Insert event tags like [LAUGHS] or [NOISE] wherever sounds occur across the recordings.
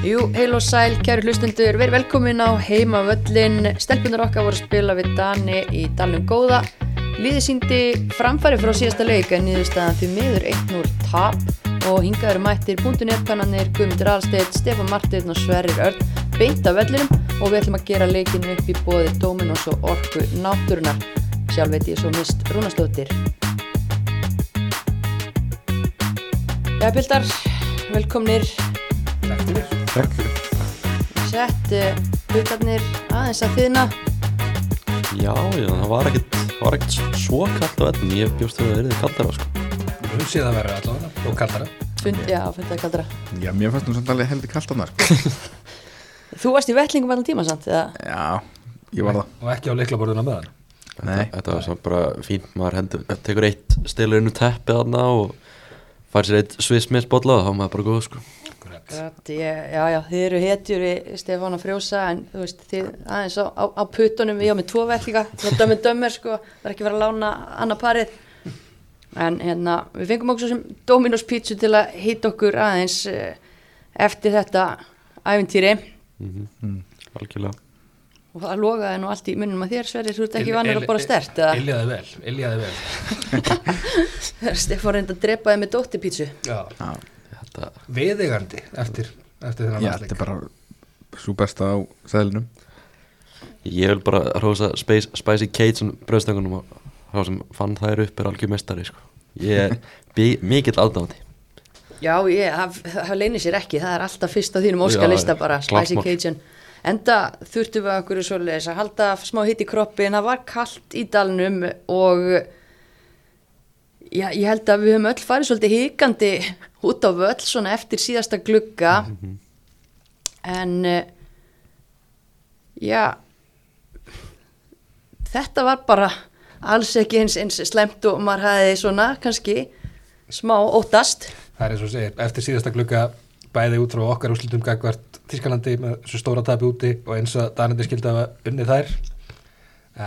Jú, heil og sæl, kæru hlustundur, verið velkomin á heimavöllin. Stelpunar okkar voru að spila við Dani í Dalnum Góða. Liði síndi framfæri frá síðasta leik en nýðustæðan því miður 1-0 tap og hingaður mættir búndunirkannanir Guðmundur Alstedt, Stefán Martin og Sverrir Örn beint af vellinum og við ætlum að gera leikinu upp í bóði Dominos og Orku Náttúrunar. Sjálf veit ég svo mist Rúnastóttir. Já, Pildar, velkomnir. Takk fyrir. Takk fyrir. Sett uh, hlutarnir aðeins að þiðna. Já, já, það var ekkert, það var ekkert svo kallt á ellin, ég bjóst að það erði kaldara sko. Höfum séð að vera allavega og kaldara. Fund, já, fundið að kaldra. Já, mér fannst nú samt alveg heldur kallt á maður [LAUGHS] sko. Þú varst í vettlingum allan tíma samt, eða? Já, ég var það Og ekki á leiklaborðuna með hann. Nei. Þetta, þetta var samt bara fínt, maður hendur, tekur eitt stelur inn úr teppið þarna og fær sér eitt svismisbolla og þá maður bara góð sko. Gat, ég, já, já, þið eru hetjur við Stefán að frjósa en þú veist, þið aðeins á, á, á puttunum, ég á með tvo vellinga, með dömur dömur sko, það er ekki verið að lána annað parið. En hérna, við fengum okkur sem Dominos pítsu til að hýta okkur aðeins uh, eftir þetta æfintýri Mm Algjörlega. og það logaði nú allt í munnum að þér, Sverrir, þú ert ekki vannur að bora stert, eða? Iljaði vel, iljaði vel. [LAUGHS] Stefán reyndi að drepa þið með dóttipítsu. Já. Já, Þetta, Viðigandi eftir, eftir þennan já þetta er bara svo besta á seðlinum ég vil bara rosa Spicy, spicy Cajun bröðstöngunum og þá sem fann þær upp er algjör mestari sko. Ég er bí- mikill aðdáðandi. Já, ég, það, leynir sér ekki, það er alltaf fyrst á þínum óskalista bara, Spicy klappmál. Cajun. Enda þurftum við okkur svoleiðis að halda smá hitt í kroppin, það var kallt í dalnum og já, ég held að við höfum öll farið svolítið hikandi út á völl svona eftir síðasta glugga. En eh, já, þetta var bara alls ekki eins, eins slemt og maður hefði svona kannski smá óttast. Það er eins og segir, eftir síðasta glugga bæði út frá okkar úrslutum gagvart Þískalandi með svo stóra tapi úti og eins að Danandi skildi að unnið þær.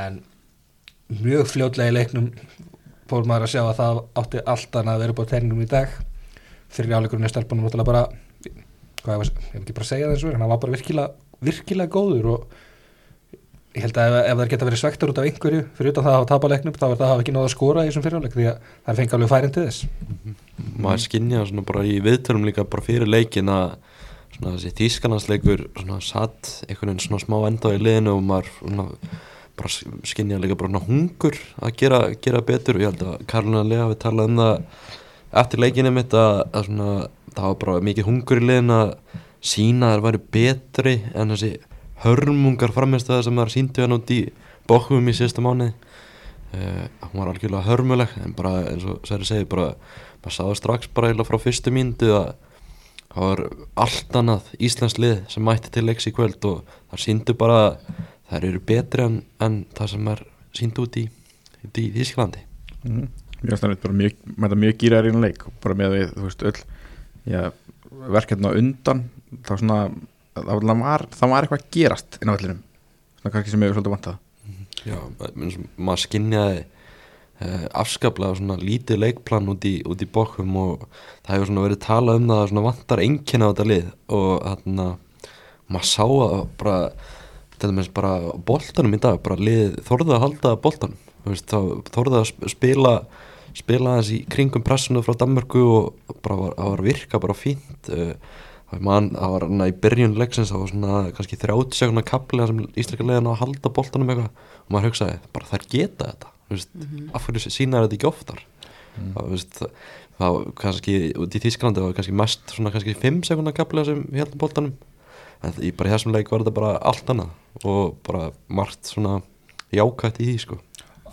En mjög fljótlega í leiknum fór maður að sjá að það átti alltaf að vera upp á terningum í dag. Fyrir áleikurinn er stelpunum náttúrulega bara hvað ég hef ekki bara að segja það eins og er hann var bara virkilega, virkilega góður og ég held að ef, ef það geta verið svektur út af einhverju fyrir utan það að hafa tapaleiknum þá er það að hafa ekki náða að skora í þessum fyriráleik því að það fengi alveg færin til þess. Maður skynja svona bara í viðtölum líka bara fyrir leikin að svona þessi þýskanansleikur svona satt einhvern veginn svona smá enda í liðinu og maður svona bara skynja líka bara hungur að gera, gera betur. Og ég held að Karlina Lea við talað um það eftir leikinu mitt að, að svona það var bara mikið hungur í liðinu að sína að það væri betri en þessi hörmungar framistöða sem það síndu hann út í bókum í síðasta mánuði. Uh, hún var algjörlega hörmuleg en bara eins og Særi segi bara maður sáðu strax bara eiginlega frá fyrstu mínútu að það var allt annað Íslands lið sem mætti til leiks í kvöld og það síndu bara að þær eru betri en, en það sem er síndu út í, í Þísklandi mm. Mér finnst það bara mjög, mjög gýrar í einu leik. Bara með því, þú veist, öll já, verkefna undan þá svona, það var, það var eitthvað að gerast inn á vellinum. Svona kannski sem ég er svolítið vantað. Já, eins og maður skynjaði uh, afskaplega svona lítið leikplan út í, út í bókum og það hefur svona verið talað um það að svona vantar enginn á þetta lið og þarna maður sá að bara þetta með bara boltanum í dag bara lið þorðið að halda boltanum. Veist, þá þorðið að sp- spila spila í kringum pressunu frá Danmörku og bara var, það var virka bara fínt uh, Man, það var í byrjun leiksins það var svona kannski 30 sekundar kapli sem íslenska leiðin að halda boltanum eitthvað. Og maður hugsaði, bara þær geta þetta þú veist, af hverju sína þetta ekki oftar? Það, þú veist, það, það var kannski út í Þísklandi var kannski mest svona kannski 5 sekundar kapli sem heldum boltanum en í bara þessum leik var þetta bara allt annað og bara margt svona jákvætt í því sko.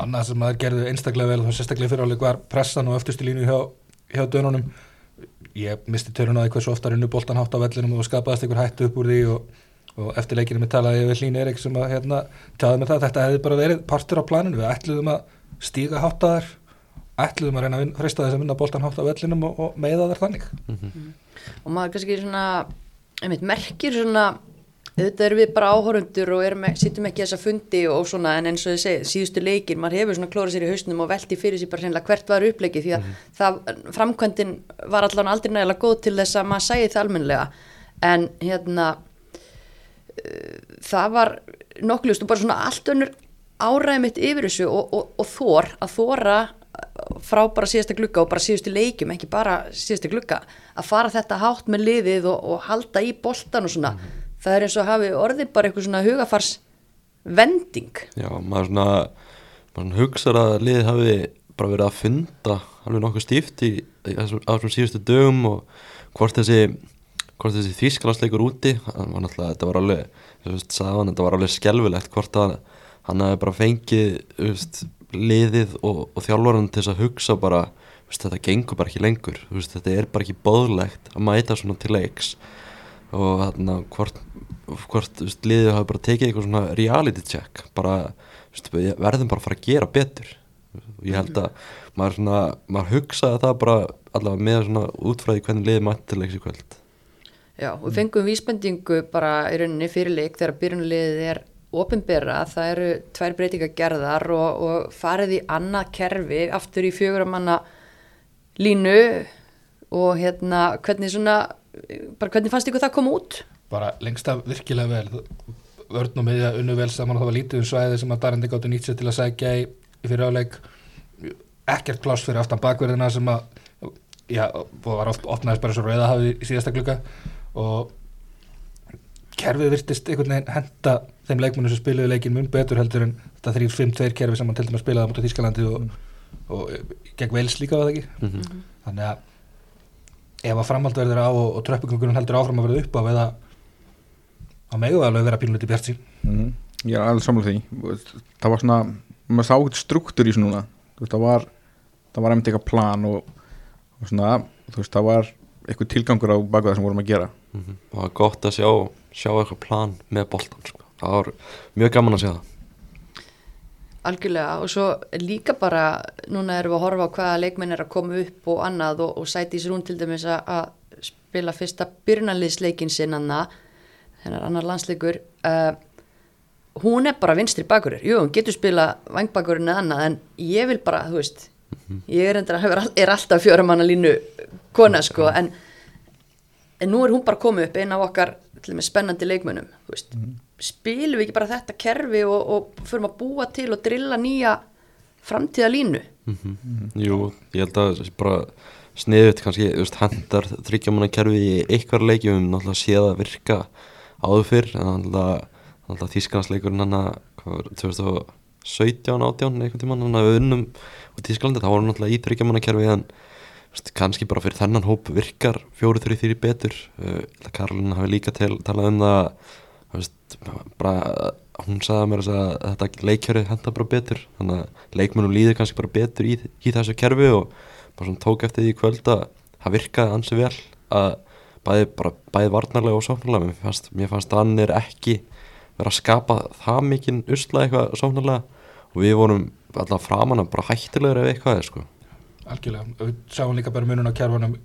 Annað sem maður gerði einstaklega vel og sérstaklega fyrir áleik var pressan og öftustu línu hjá, hjá dönunum. Ég misti törun á því hversu ofta runnu boltan hátt á vellinum og skapaðist einhver hættu upp úr því og, og eftir leikinu með talaði við Hlín Erik sem að hérna tjáði með það þetta hefði bara verið partur á planinu. Við ætluðum að stíga hátt að þær ætluðum að reyna að frista þess að vinna boltan hátt á vellinum og, og meiða þær þannig. Og maður kannski svona einmitt, merkir svona auðvitað erum við bara áhorundur og erum, sittum ekki þessa fundi og svona en eins og þið segið, síðustu leikir, maður hefur svona klórað sér í hausnum og velti fyrir sér bara hreinlega hvert var uppleikið því að það, framkvæmdin var allan aldrei nægilega góð til þess að maður sæði það almennilega. En hérna uh, það var nokkulegust og bara svona allt önnur áræði mitt yfir þessu og, og, og þór að þóra frá bara síðasta glugga og bara síðustu leikjum ekki bara síðustu glugga að fara þetta hátt með liðið og, og halda í boltan og svona. Það er eins og hafi orðið bara eitthvað svona hugafars vending Já, maður svona, maður hugsar að liðið hafi bara verið að funda alveg nokkuð stíft í, þessum, síðustu dögum og hvort þessi hvort þessi þýskalansleikur úti hann var náttúrulega, þetta var alveg sagðan, þetta var alveg skelvilegt hvort að hann hafi bara fengið þú veist, liðið og, og þjálfvaran til þess að hugsa bara veist, þetta gengur bara ekki lengur. Veist, þetta er bara ekki bóðlegt að mæta svona til leiks. Og þarna hvort, hvort veist, liðið hafi bara tekið eitthvað svona reality check bara, verðum bara að fara að gera betur. Og ég held að maður, svona, maður hugsaði það bara allavega með svona útfræði hvernig liðið mætti til leiks í kvöld. Já, við fengum vísbendingu bara í rauninni fyrirleik þegar byrjunliðið er ofinbera, það eru tvær breytingar gerðar og, og farið í annað kerfi aftur í fjöguramanna línu og hérna hvernig svona, bara hvernig fannst ykkur það koma út? bara lengst af virkilega vel. Vörn og miðja unnu vel saman og það var lítið um svæði sem að Darandi gáttu nýtt sér til að sækja í, í fyrir áleik ekkert pláss fyrir aftan bakverðina sem að já, og var oft opnaðist bara svo rauðahafi í síðasta glukka og kerfið virtist einhvern veginn henda þeim leikmunum sem spiluðu leikin mun betur heldur en þetta 3-5-2 kerfi sem hann til dæmis spilaði á mútið Þískalandi og, og gegn Vels líka var það ekki? Mm -hmm. þannig að ef að framhald verður á og, og tröppugöngunum heldur áfram að verða upp á eða að megu alveg vera pínluti bjart sín mm. Ég er alveg samlega því. Það var svona, maður sá eitthvað struktúr í veist, það var það var einmitt eitthvað plan og, og svona, þú veist, það var eitthvað tilgangur á baka það sem vorum að gera. Mm -hmm. það var gott að sjá, sjá eitthvað plan með boltan sko. það var mjög gaman að sjá það. Algjörlega og svo líka bara núna erum við að horfa á hvaða leikmenn er að koma upp og annað og, og sæti í srún til dæmis að, spila fyrsta byrnaliðsleikin sinn anna hennar annar landsleikur uh, hún er bara vinstri bakurir jú, hún getur spila vangbakurinn eða annað en ég vil bara, þú veist ég er, endur, er alltaf fjóramanna línu kona sko en en nú er hún bara komið upp einn af okkar með spennandi leikmönnum mm. spilum við ekki bara þetta kerfi og, og förum að búa til og drilla nýja framtíða línu mm -hmm. Jú, ég held að bara sniðut kannski, veist, hendar þryggjamanna kerfi í eitthvað leikjum náttúrulega séð að virka áður fyrr en náttúrulega þýskanasleikurinn hann að 2017 átján eitthvað tíma hann að við unnum og Þýskalandi, þá voru náttúrulega í þryggjamanna kerfi en kannski bara fyrir þennan hóp virkar fjóru þrjú þrjú betur. Uh, Karolina hafi líka til, talað um það veist, bara, hún sagði mér að þetta leikjöri henda bara betur. Þannig að leikmennum líður kannski bara betur í, í þessu kerfi og bara svona tók eftir því kvöld að það virkaði ansi vel að bæði, bara, bæði varnarlega og sóknarlega. Mér fannst, mér fannst að hann er ekki verið að skapa það mikinn usla eitthvað sóknarlega og við vorum alltaf framann að bara hættilegur ef eitthvað er sko algjörlega, við sáum líka bara munun á kjærfunum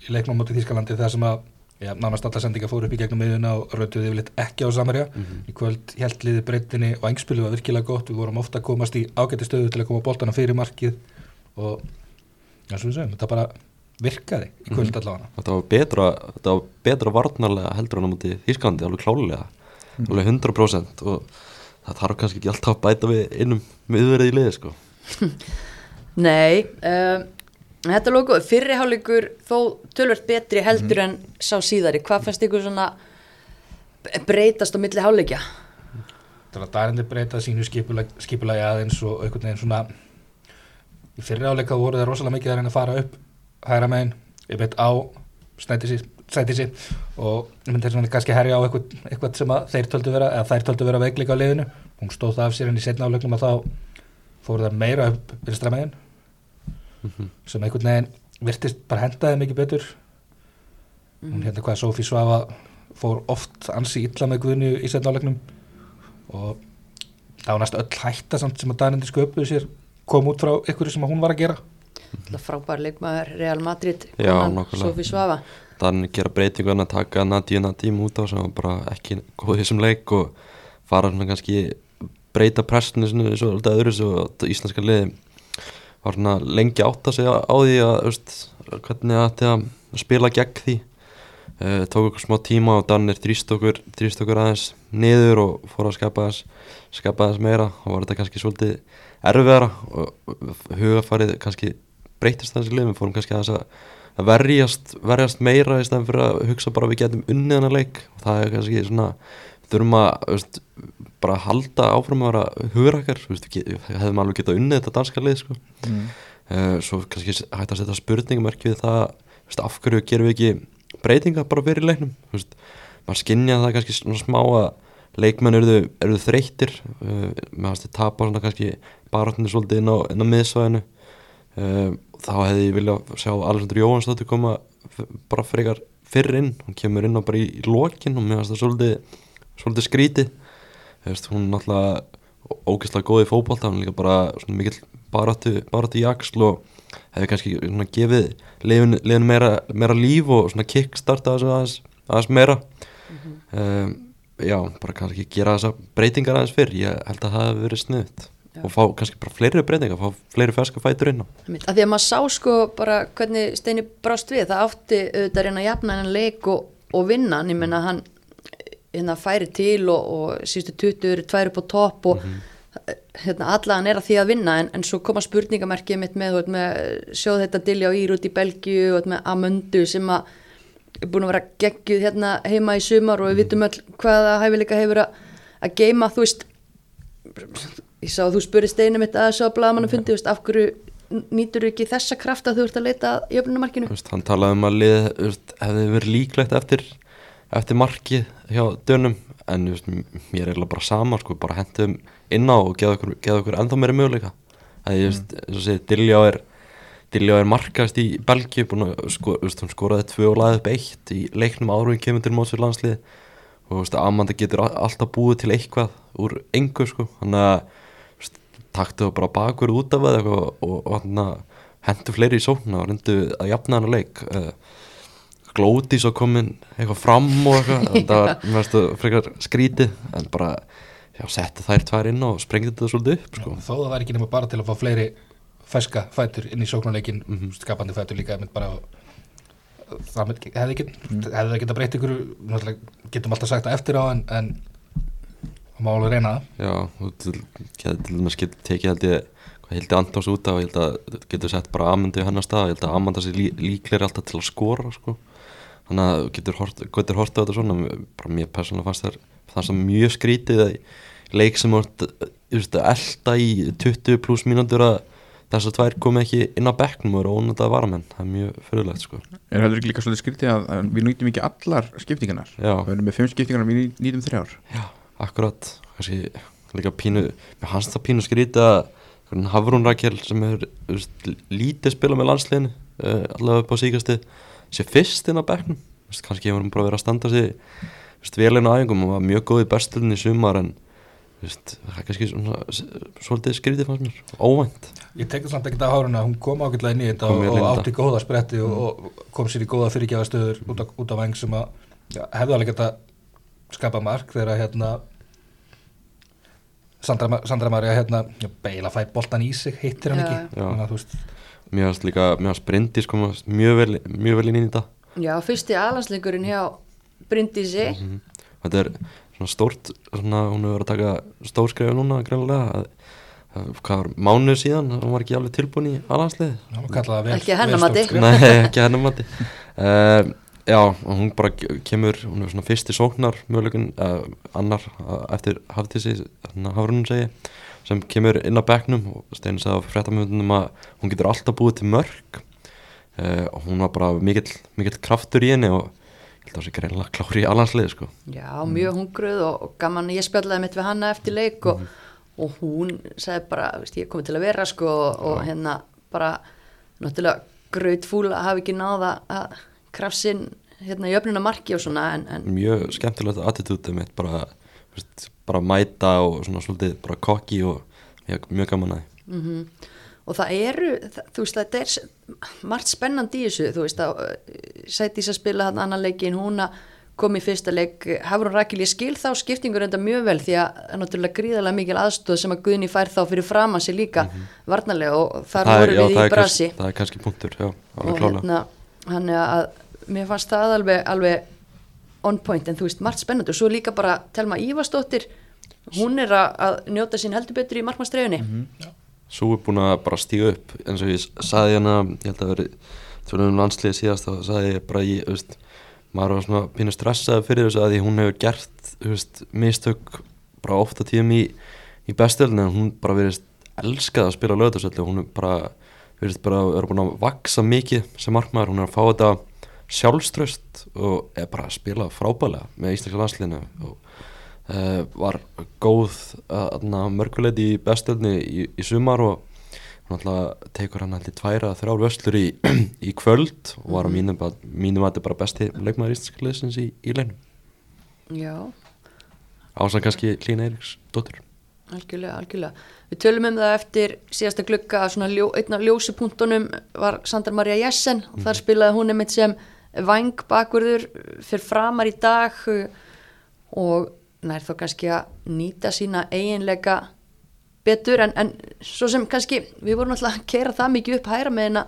í leiknum motið Þískalandi þar sem að já, nánast alla sendinga fóru upp í gegnum miðuna og rönduði yfirleitt ekki á samarja mm -hmm. í kvöld heldliði breytinni og engspilu var virkilega gott, við vorum ofta að komast í ágætti stöðu til að koma bóltana fyrir markið og já, svo við segjum, þetta bara virkaði í kvöld mm -hmm. allavega Þetta var betra, þetta var betra varnarlega heldur en á motið Þískalandi, alveg klálega mm -hmm. alveg 100% og það þarf kannski ekki alltaf að bæta við innum miðverðið í liði sko [LAUGHS] Nei, um, þetta lóku fyrriháleikur þó tölvört betri heldur mm -hmm. en sá síðari. Hvað fannst ykkur svona breytast á milli háleikja? Það er að dærendi breyta sínu skipulagi aðeins og einhvern veginn svona í fyrriháleika voru það rosalega mikið að reyna að fara upp hægra meginn, veit á sætisi og ég myndi þess að kannski herja á eitthvað, eitthvað sem þeir töldu vera, eða þær töldu vera veikleika á liðinu. Hún stóð það af sér en í setna áleiklum að þá fóru það meira upp vinstra meginn mm -hmm. sem einhvern veginn virtist bara hendaði mikið betur. Mm -hmm. hérna hvað Sofí Svafa fór oft ansi illa með guðinu í setnálegnum og það var næst öll hætta samt sem að Danindi sköpuði sér kom út frá ykkur sem hún var að gera. Frábær leikmaður Real Madrid Sofí Svafa Danindi gera breytingu að taka Nadíu Nadím út á sem var bara ekki góðið sem leik og fara svona kannski breyta pressinu svona svolítið öðru svo íslenska liði var svona lengi átt að segja á því að veist, hvernig að, að spila gegn því. Uh, tók okkur smá tíma og Danir þrýst okkur, þrýst okkur aðeins niður og fór að skapa aðeins, skapa aðeins meira. Og var þetta kannski svolítið erfiðara og og hugafarið kannski breytist þessi lið, við fórum kannski aðeins að, að verjast, verjast meira í stæðan fyrir að hugsa bara að við getum unnið hennar leik. Og það er kannski svona þurfum að veist, bara halda áfram að vera ge- hefðum alveg getað unnið þetta danska lið sko. mm. uh, svo kannski hægt að setja spurningamerk við það veist, af hverju gerum við ekki breytinga bara fyrir leiknum veist, maður skinnja það kannski svona smá að leikmenn eruðu, eruðu þreyttir uh, með að tapa svona kannski baráttinu svolítið inn á, inn á miðsvæðinu uh, þá hefði ég vilja sjá Alexander Jóhansdóttir koma bara frekar fyrr inn hún kemur inn á bara í, í lokin og finnst það svolítið, svolítið skrítið veist, hún er náttúrulega ógeðslega góð í fótbolta, hún er líka bara svona mikill baráttu í axl og hefði kannski svona gefið liðinu meira, meira líf og svona kickstarta aðeins, aðeins meira. Um, já, bara kannski gera þessa breytingar aðeins fyrr, ég held að það hefði verið sniðut Já. og fá kannski bara fleiri breytingar, fá fleiri ferska fætur inn á. Af því að maður sá sko bara hvernig Steini brást við, það átti auðvitað að reyna að jafna hennan leik og, og vinna hann, ég menna hann hérna færi til og, og síðustu 20 eru tvær upp á topp og hérna allan er að því að vinna en, en svo koma spurningamerkið mitt með, með sjóð þetta og Ír út í Belgíu og með Amundu sem að er búin að vera geggjuð hérna heima í sumar og við vitum öll hvaða hæfileika hefur að, að geima, þú veist ég sá að þú spurði Steini mitt að þessu að blaðmann fundi, þú veist, af hverju nýtur ekki þessa kraft að þú ert að leita Þú veist, hann talaði um að lið hefði verið líklegt eftir, eftir markið hjá dönum en m- mér er eiginlega bara sama sko, bara hentum inn á og geða okkur, okkur ennþá meiri möguleika. Að ég veist, eins og segi, Diljá er Diljá er markast í Belgíu sko, skoraði tvö og laðið upp eitt í leiknum árum við kemur til mótsvið landslið og veist, Amanda getur alltaf búið til eitthvað úr engu sko, þannig að taktu það bara bakur út af það og, og, og hann hendur fleiri í sókna og reyndu að jafna hann að leik. Uh, glóti svo komin eitthvað fram og eitthvað [LAUGHS] þetta var mér finnst það frekar skrítið en bara já, setti þær tvær inn og sprengdi þetta svolítið upp sko. þó það væri ekki nema bara til að fá fleiri ferska fætur inn í sóknarleikin Mhm. skapandi fætur líka mynd bara það hefði ekki hefði það geta breytt ykkur getum alltaf sagt það eftir á en, en það má alveg reyna það já, þú til- getur til dæmis tekið held ég hvað hildi Andós út af, ég held að getur sett bara Amundu í hennar stað, ég held að Amanda sé lí, líklegri alltaf til að skora sko. Þannig að getur hort, getur hort á þetta svona bara mér persónulega fannst þær það sem mjög skrítið að leik sem að elda í 20 pluss mínútur að þessar tvær komi ekki inn á bekknum og eru ónöndaði varamenn, það er mjög fyrirlegt sko. Er ekki líka svolítið skrítið að, að við nýtum ekki allar skiptingarnar Já. Við erum með fimm skiptingarnar, við ný- nýtum þrjár Já, akkurat kannski líka pínu mér hans það pínu skrítið að Hafrún Rakel sem er lítið spila með landsliðinu uh, allavega upp á síkasti sé fyrst inn á veist, kannski hefur hún bara verið að standa sig þú veist, vel inn á æfingum og var mjög góð í besturinn í sumar en þú veist, það er kannski svona, svolítið skrítið fannst mér, óvænt. Ég tekur samt ekkert af háruna, hún kom ágætlega inn í þetta og, og átti góða spretti og, og kom sér í góða fyrirgjafa út, á- út af veng sem að já, hefði alveg geta skapa mark þegar að hérna Sandra, Sandra Maria hérna beila fæ boltan í sig, hittir hann Já, ekki. Já. Þannig að þú veist, mér fannst líka, mér fannst Bryndís koma mjög vel, mjög vel inn í þetta Já, fyrsti alansleikurinn hjá Bryndísi Mhm. þetta er svona stórt svona, hún hefur verið að taka stórskrefi núna greinlega að, að, hvað var mánuð síðan hún var ekki alveg tilbúin í alhanslið hann var kallað vel Ekki að vel mati. stórt skref. nei, ekki hennar mati uh, [LAUGHS] já, og hún bara kemur hún er svona fyrsti sóknar möguleikin uh, annar uh, eftir haftísi hafrunum segi sem kemur inn á bekknum og Steini sagði á fréttamöndunum að hún getur alltaf búið til mörg uh, og hún var bara mikill, mikill kraftur í henni og ég held að það sé greinlega klári í alhanslið sko. Já, mjög hungruð og, og gaman ég spjallaði mitt við hanna eftir leik og, og hún sagði bara, veist, ég komið til að vera sko og, og hérna bara náttúrulega grautfúl að hafa ekki náða að krafsinn hérna jöfnuna marki og svona en, en mjög skemmtilegt attitútið mitt bara, veist, bara mæta og svona svolítið bara kokki og ég, mjög gaman að því. Mm og það eru, það, þú veist, þetta er margt spennandi í þessu, þú veist að sæti að spila hann annan leikin hún að kom í fyrsta leik. Hafrún Rakil, ég skil þá skiptingur enda mjög vel því að það er náttúrulega gríðarlega mikil aðstóð sem að Guðni fær þá fyrir framan sig líka varnarlega og þar. Það voru já, við það í brasi. það er kannski punktur já, alveg klálega hérna hann er að mér fannst það alveg, alveg on point en þú veist, margt spennandi. Og svo líka bara Telma Ívarsdóttir hún er að, að njóta sín heldur betur í markmannstreifinni Svo er búin að bara stíga upp eins og ég saði hérna, ég held að veri svona um landsliði síðast þá saði ég bara ég, þú veist, maður var svona pínu stressaði fyrir þessu að því hún hefur gert þú veist, mistök bara ofta tíðum í, í bestöldinu en hún bara verið elskað að spila lögðarsöldu hún er bara, verið bara er búin að vaksa mikið sem markmaður, hún er að fá þetta sjálfströst og er bara spila frábælega með íslenska landsliðinu og uh, var góð mörguleiti í bestöldinu í, í sumar og alltaf tekur hann alltaf tværa þrjár vöslur í, [CLEARS THROAT] í kvöld og var á mínum, að þetta bara besti leikmaður íslenska liðsins í, í leinum Já, ásann kannski Klín Eiríks dóttur. Algjörlega, algjörlega. Við tölum um það eftir síðasta glugga að svona ljó, einn af ljósupunktunum var Sandra Maria Jessen og þar spilaði hún einmitt sem væng bakverður fyrir framar í dag uh, og nær þá kannski að nýta sína eiginleika betur en, en svo sem kannski við vorum alltaf að kera það mikið upp hæra með henn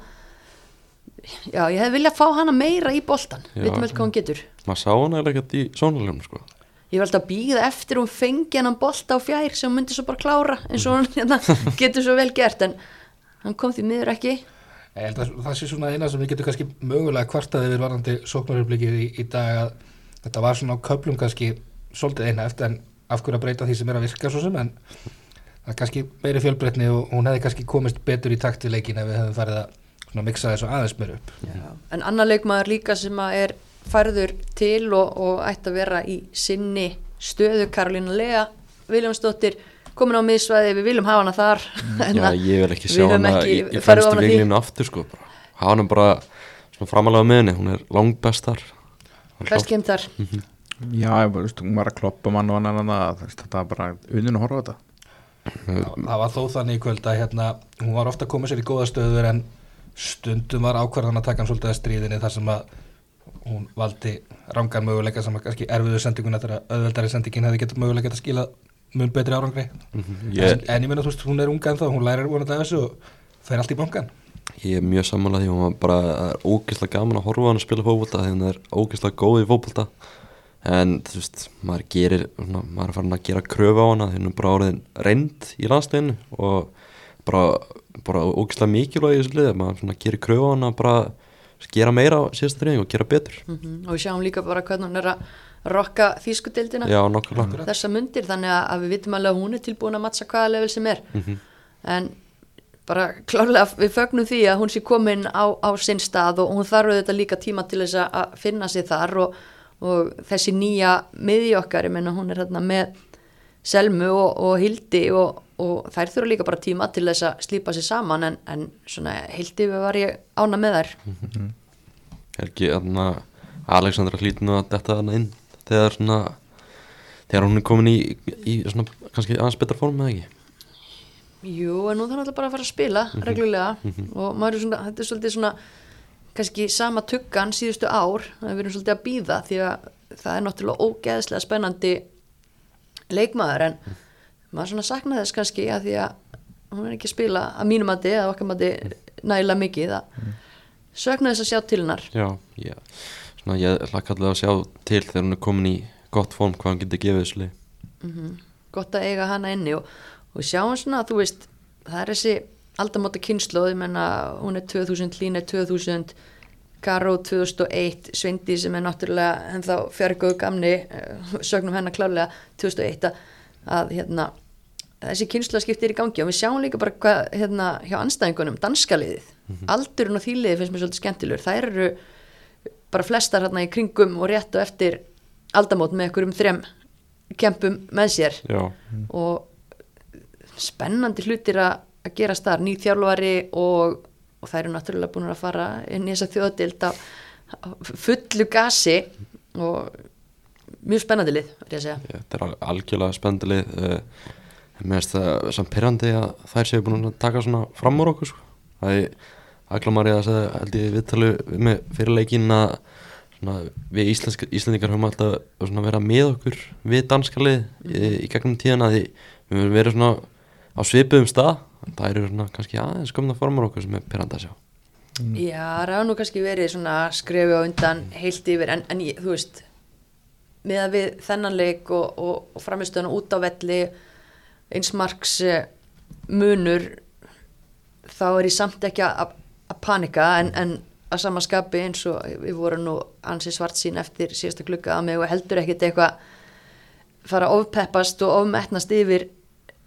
já, ég hefði viljað fá hana meira í boltan Já. veitum vel hvað hún getur maður sá hann eða ekkert í sónulegum sko. ég var alltaf að býða eftir hún fengi hennan bolta á fjær sem hún myndi svo bara klára eins og hún hérna, [LAUGHS] getur svo vel gert en hann kom því miður ekki Ég held að það sé svona eina sem við getum kannski mögulega kvartaði við varandi sóknaröflikið í, í dag að þetta var svona á köplum kannski svolítið eina eftir en af hverju að breyta því sem er að virka svo sem en það er kannski meiri fjölbreytni og hún hefði kannski komist betur í takt við leikin ef við hefðum farið að mixa þessu aðeins meir upp. en annar leikmaður líka sem að er færður til og, og ætti að vera í sinni stöðu Karolína Lea Viljámsdóttir komin á miðsvæði, við viljum hafa hana þar [LAUGHS] En já, ég vil ekki sjá hana ekki í, í því. vinglinu aftur sko. bara. hafa hann bara svona framalega með henni hún er langbestar best kemd þar Já, ég bara, þú veist, hún var að kloppa mann og annan þetta var bara unnun að horfa þetta Já, það var þó þannig í kvöld að hérna, hún var ofta að koma sér í góða stöður en stundum var ákvarðan að taka hann svolítið að stríðinni þar sem að hún valdi rangan möguleika sem að kannski erfiðu sendinguna þegar auðveldari sendingin hefði getað möguleika að skila mun betri árangri. Ég, en, en ég meina þú veist, hún er unga en þá, hún lærir vonandi af þessu og fer allt í bankan ég er mjög samanlega því hún var bara það er ógeðslega gaman að horfa hann að spila fótbolta því hann er ógeðslega góð í fótbolta. En þú veist, maður gerir svona, maður er farin að gera kröfu á hana því hann er bara orðin reynd í landsleginu og bara, bara ógeðslega mikilvæg í þessu liði maður gerir kröfu á hana bara gera meira á síðasta treyning og gera betur. Mhm, og við sjáum líka bara hvernig hún er að rokka nokkulega þessa mundir þannig að, að við vitum alveg að hún er tilbúin að matcha hvaða level sem er. Mhm. en bara klárlega við fögnum því að hún sé komin á, á sinn stað og hún þarf auðvitað líka tíma til þess að- finna sig þar og, og þessi nýja miði okkar, ég meina hún er hérna með Selmu og, og Hildi og, og þær þurfa líka bara tíma til þess að slípa sig saman en, en svona Hildi var ég ána með þær. Er ekki þarna Alexandra hlýtur nú að detta þarna inn þegar svona þegar hún er komin í, í svona kannski aðeins betra form eða ekki? Jú, en nú þarf náttúrulega bara að fara að spila reglulega og maður er svona, þetta er svolítið svona kannski sama tuggan síðustu ár, það er verið svolítið að býða því að það er náttúrulega ógeðslega spennandi leikmaður en maður svona sakna þess kannski að því að hún er ekki að spila að mínum mati eða okkar mati nægilega mikið að sökna þess að sjá til hennar já, já, svona ég hlakka allavega að sjá til þegar hún er komin í gott form hvað hann getur gefið þessu lið Mhm. gott að eiga hana inni og, og sjáum svona, þú veist það er þessi aldamóta kynnslóð ég menna, hún er 2000, Lín er 2000 Karó 2001 Sveindi sem er náttúrulega ennþá fjárgóðu gamni, eh, sögnum hennar klálega 2001 að, að hérna, þessi kynnslóð skiptir í gangi og við sjáum líka bara hvað hérna, hjá anstæðingunum, danskaliðið aldurinn og þýliðið finnst mér svolítið skemmtilegur. Þær eru bara flestar hérna í kringum og rétt og eftir aldamót með einhverjum þrem kempum með sér. Já, og spennandi hlutir að að gera starf, ný þjálfari og, og það eru náttúrulega búin að fara inn í þessa þjóðdild á fullu gasi og mjög spennandi lið, verð ég að segja þetta er al- algjörlega spendilið uh, mér finnst það samt pyrrandi að þær séu búin að taka svona fram úr okkur sko. það er Aglamarið að segja held ég viðtalu með fyrir leikin að svona, við íslensk, íslendingar höfum alltaf svona verið með okkur við danska lið í, í gegnum tíðana því við höfum verið svona á svipuðum stað. Það eru svona kannski aðeins komna formar okkur sem er pyrrandi að sjá. Já, það hafa nú kannski verið svona skrefi á undan heilt yfir en, en ég, þú veist með að við þennan leik og, og, og framistöðuna út á velli eins marks eh, munur þá er ég samt ekki að að panika en, en að sama skapi eins og við vorum nú ansi svart sín eftir síðasta klukka að mig og heldur ekkit eitthvað fara að ofpeppast og ofmettnast yfir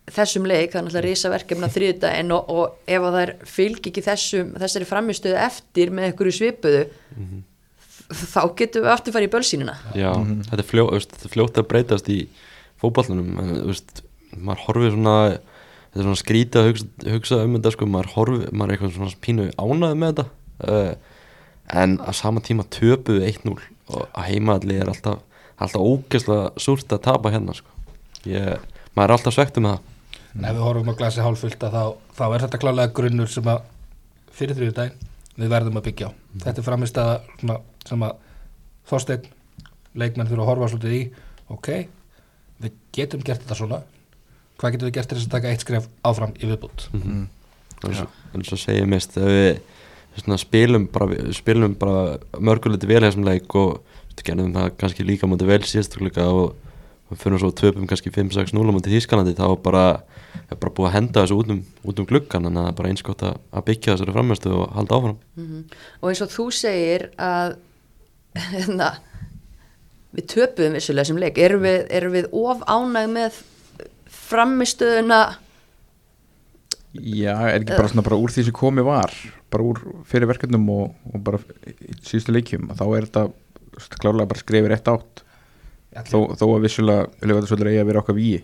þessum leik, það er náttúrulega risa verkefna þriðdægin og, og ef að þær fylg ekki þessum, þessari framistöðu eftir með einhverju svipuðu þá getum við aftur farið í bölsínuna Já, þetta, er fljó, veist, þetta er fljótt að breytast í fótballunum en þú veist, maður horfir svona þetta er svona skrítið að hugsa, hugsa um þetta sko, maður horfir, maður er eitthvað svona pínu ánæði með þetta. Uh, en að sama tíma töpuðu 1-0 og að heimaðalli er alltaf alltaf ógeðslega súrt að tapa hérna sko. ég, maður er alltaf svegt um það. En ef við horfum á glasi hálfulta þá, þá er þetta klálega grunnur sem að fyrir þrjóðu daginn við verðum að byggja á. Þetta er framist að sem að Þorsteinn leikmenn þurfa að horfa svolítið í. Ok, við getum gert þetta svona hvað getum við gert til þess að taka eitt skref áfram í viðbútt mm. eins og- eins og segja mist ef við svona, spilum bara, spilum bara mörguliti vel í þessum leik og við gerðum það kannski líka mútið vel síðastakleika og við fyrir svo töpum kannski 5-6-0 mútið Þískanandi þá bara er bara búið að henda þessu út um, út um gluggan en það er bara eins gott að, að byggja þessari frammestu og halda áfram. Og eins og þú segir að hérna, við vissulega sem leik erum við, erum við of ánæg með framistöðuna Já, er ekki bara svona bara úr því sem komið var bara úr fyrir verkefnum og, og bara í síðustu leikjum þá er þetta klárlega bara skrefið rétt átt. Þó, þó að vissulega lögvæðarsvöldur eigi að vera okkar víi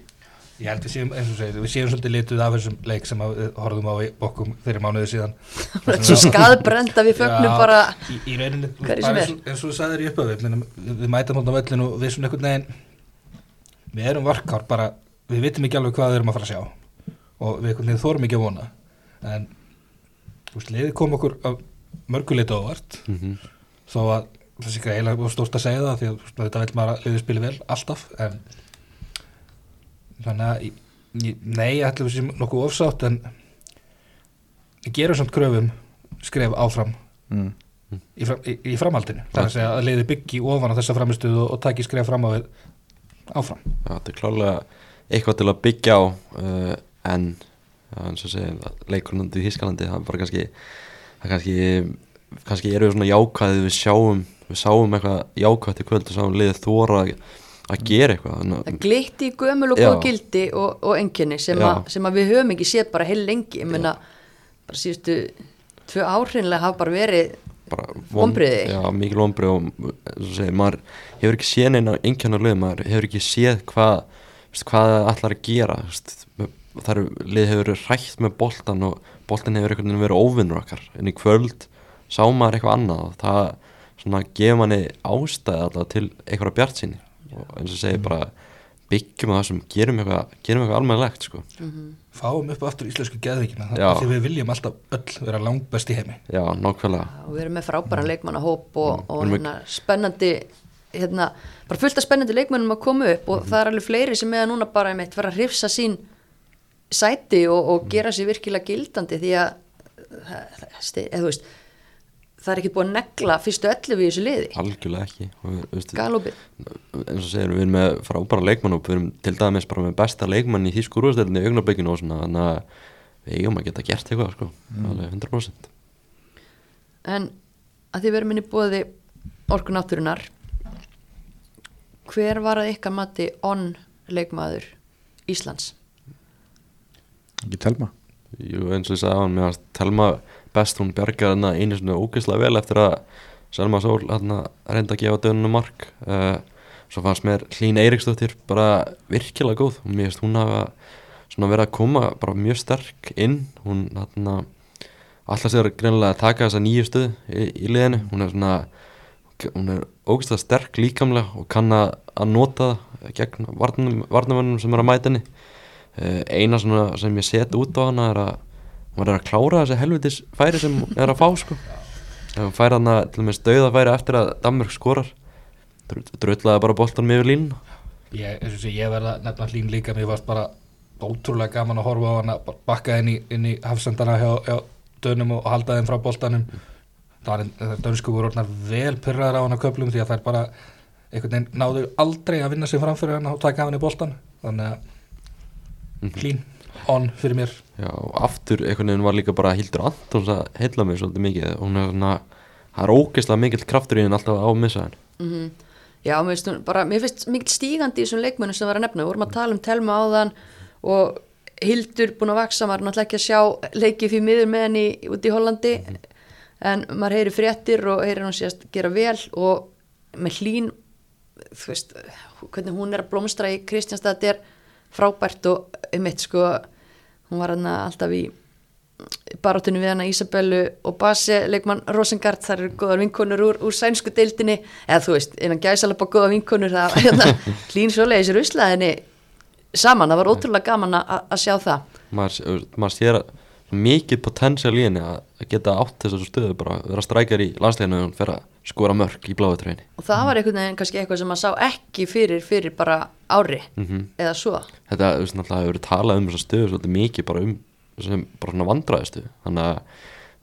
Ég held við séum, eins og segir, við séum svolítið lituð af þessum leik sem að við horfum á í bókum fyrir mánuði síðan. [LAUGHS] Svo skadbrenda við fögnum Já, bara í, í rauninni, bara eins og- þú sagðir í uppöðu við, við mætum á völlinu og við svona einhvern veginn við erum varkár bara, við vitum ekki alveg hvað við erum að fara að sjá. Og við þórum ekki að vona. En liðið kom okkur af mörguleita ávart mm -hmm. þó að það sé ekki eiginlega stórt að segja það því að veist, þetta vil maður að liðið spili vel alltaf. En þannig að nei, ætla við sem nokkuð ofsátt en gerum samt kröfum skref áfram mm. í, fram, í, í framhaldinu. Það er að liði byggi ofan á þessa framistuð og, og taki skref fram á áfram. Já, þetta er klálega eitthvað til að byggja á uh, en eins og segja leikurinn í Þískalandi það er bara kannski það kannski, kannski eru við svona jákvæði við sjáum við sáum eitthvað jákvæði í kvöld og sáum liðið þóra að, að gera eitthvað það glitti í gömul og góð gildi og, og enginni sem, að- sem að við höfum ekki séð bara heil lengi. Ég meina bara síðustu tvö áhreinlega hafa bara verið Vonbrigði? já, mikil vonbrið og og segja, maður hefur ekki séð neina einhvernig lið, maður hefur ekki séð hvað veist, hvað það ætlar að gera veist, það eru, lið hefur verið rætt með boltan og boltan hefur einhvern veginn verið óvinnur okkar. En í kvöld sá maður eitthvað annað og það svona gefur manni ástæði alltaf til einhverja bjart síni og eins og segja bara byggjum á þessum, gerum eitthvað gerum eitthvað almennilegt sko. Fáum upp aftur íslensku geðvíkina Já. því við viljum alltaf öll vera langbest í heimi. Já, nákvæmlega. Og við erum með frábæran leikmannahóp og, og Við erum hérna, spennandi hérna, bara fullt af spennandi leikmannum að koma upp og það er alveg fleiri sem með að núna bara einmitt fara að hrifsa sín sæti og, og gera sér virkilega gildandi því að það, það, sti- eða, þú veist, það er ekki búið að negla fyrstu 11 í þessu liði. Algjörlega ekki við- galopið. eins og segir, við erum með frábæra leikmann og við erum til dæmis bara með besta leikmann í þýsku úrvarsdeildinni í augnablikinu og svona þannig að við eigum að geta gert eitthvað sko, alveg 100% en að því við erum inn í bóði orku náttúrunar hver var að ykkar mati onn leikmaður Íslands? Ekki telma. Jú, eins og ég sagði á hann með að Telma best hún bjargar hann einu svona ógeðslega vel eftir að Selma Sól hann reynda að gefa dönunum mark. Uh, svo fannst mér Hlín Eiríksdóttir bara virkilega góð. Og mér finnst hún svona verið að koma bara mjög sterk inn. Hún hann alltaf sér greinilega að taka þessa nýju stöðu í, í liðinu. Hún er svona hún er ógeðslega sterk líkamlega og kann að, nota það gegn varnamönnum sem er að mæta henni. Uh, eina sem ég set út á hana er að hún er að klára þessi helvitis færi sem hún er að fá sko. Hún fær hana til og með stöða færi eftir að Danmörk skorar drullaði bara boltanum yfir línu ég, ég verða nefna hlín líka. Mér varst bara ótrúlega gaman að horfa á hana bakka inn í, í hafsendana hjá, hjá dönum og halda þeim frá boltanum það var en dönsku voru orðnar vel pyrraðar á hann á köflum því að þær bara einhvern veginn náðu aldrei að vinna sig fram fyrir hann og taka af hann í boltan þannig að Mhm. clean on fyrir mér. Já, aftur einhvern veginn var líka bara Hildur Antons að heilla mig svolítið mikið. Hún er svona, það er ógeðslega mikill kraftur í henn alltaf á að missa henn Mhm. Já, mér finnst, bara, mér finnst mikil stígandi í þessum leikmönnum sem var að nefna, við vorum að tala um Telma áðan og Hildur búin að vaksa, maður er náttúrulega ekki að sjá leikið fyrir miður með henni út í Hollandi en maður heyri fréttir og heyri hún síðast gera vel og með hlín þú veist, hvernig hún er að blómstra í Kristjánstad, þetta er frábært og um eitt sko hún var hann alltaf í barátunni við hana Isabellu og Base leikmann Rosengard, þar eru góðar vinkonur úr, úr sænsku deildinni, eða þú veist innan gæsalapa góðar vinkonur [LAUGHS] hérna, hlýn svoleiðis er uslaðinni saman, það var ótrúlega gaman að sjá það. Maður sér að mikið potensial í henni að geta átt þessar stöðu bara vera strækjar í landsleginu og fer að skora mörg í bláðu treyni og það var einhvern veginn kannski eitthvað sem maður sá ekki fyrir fyrir bara ári mm eða svo. Þetta þú veist, náttúrulega hefur verið talað um þessar stöðu svolítið mikið bara um sem bara svona vandræðistu þannig að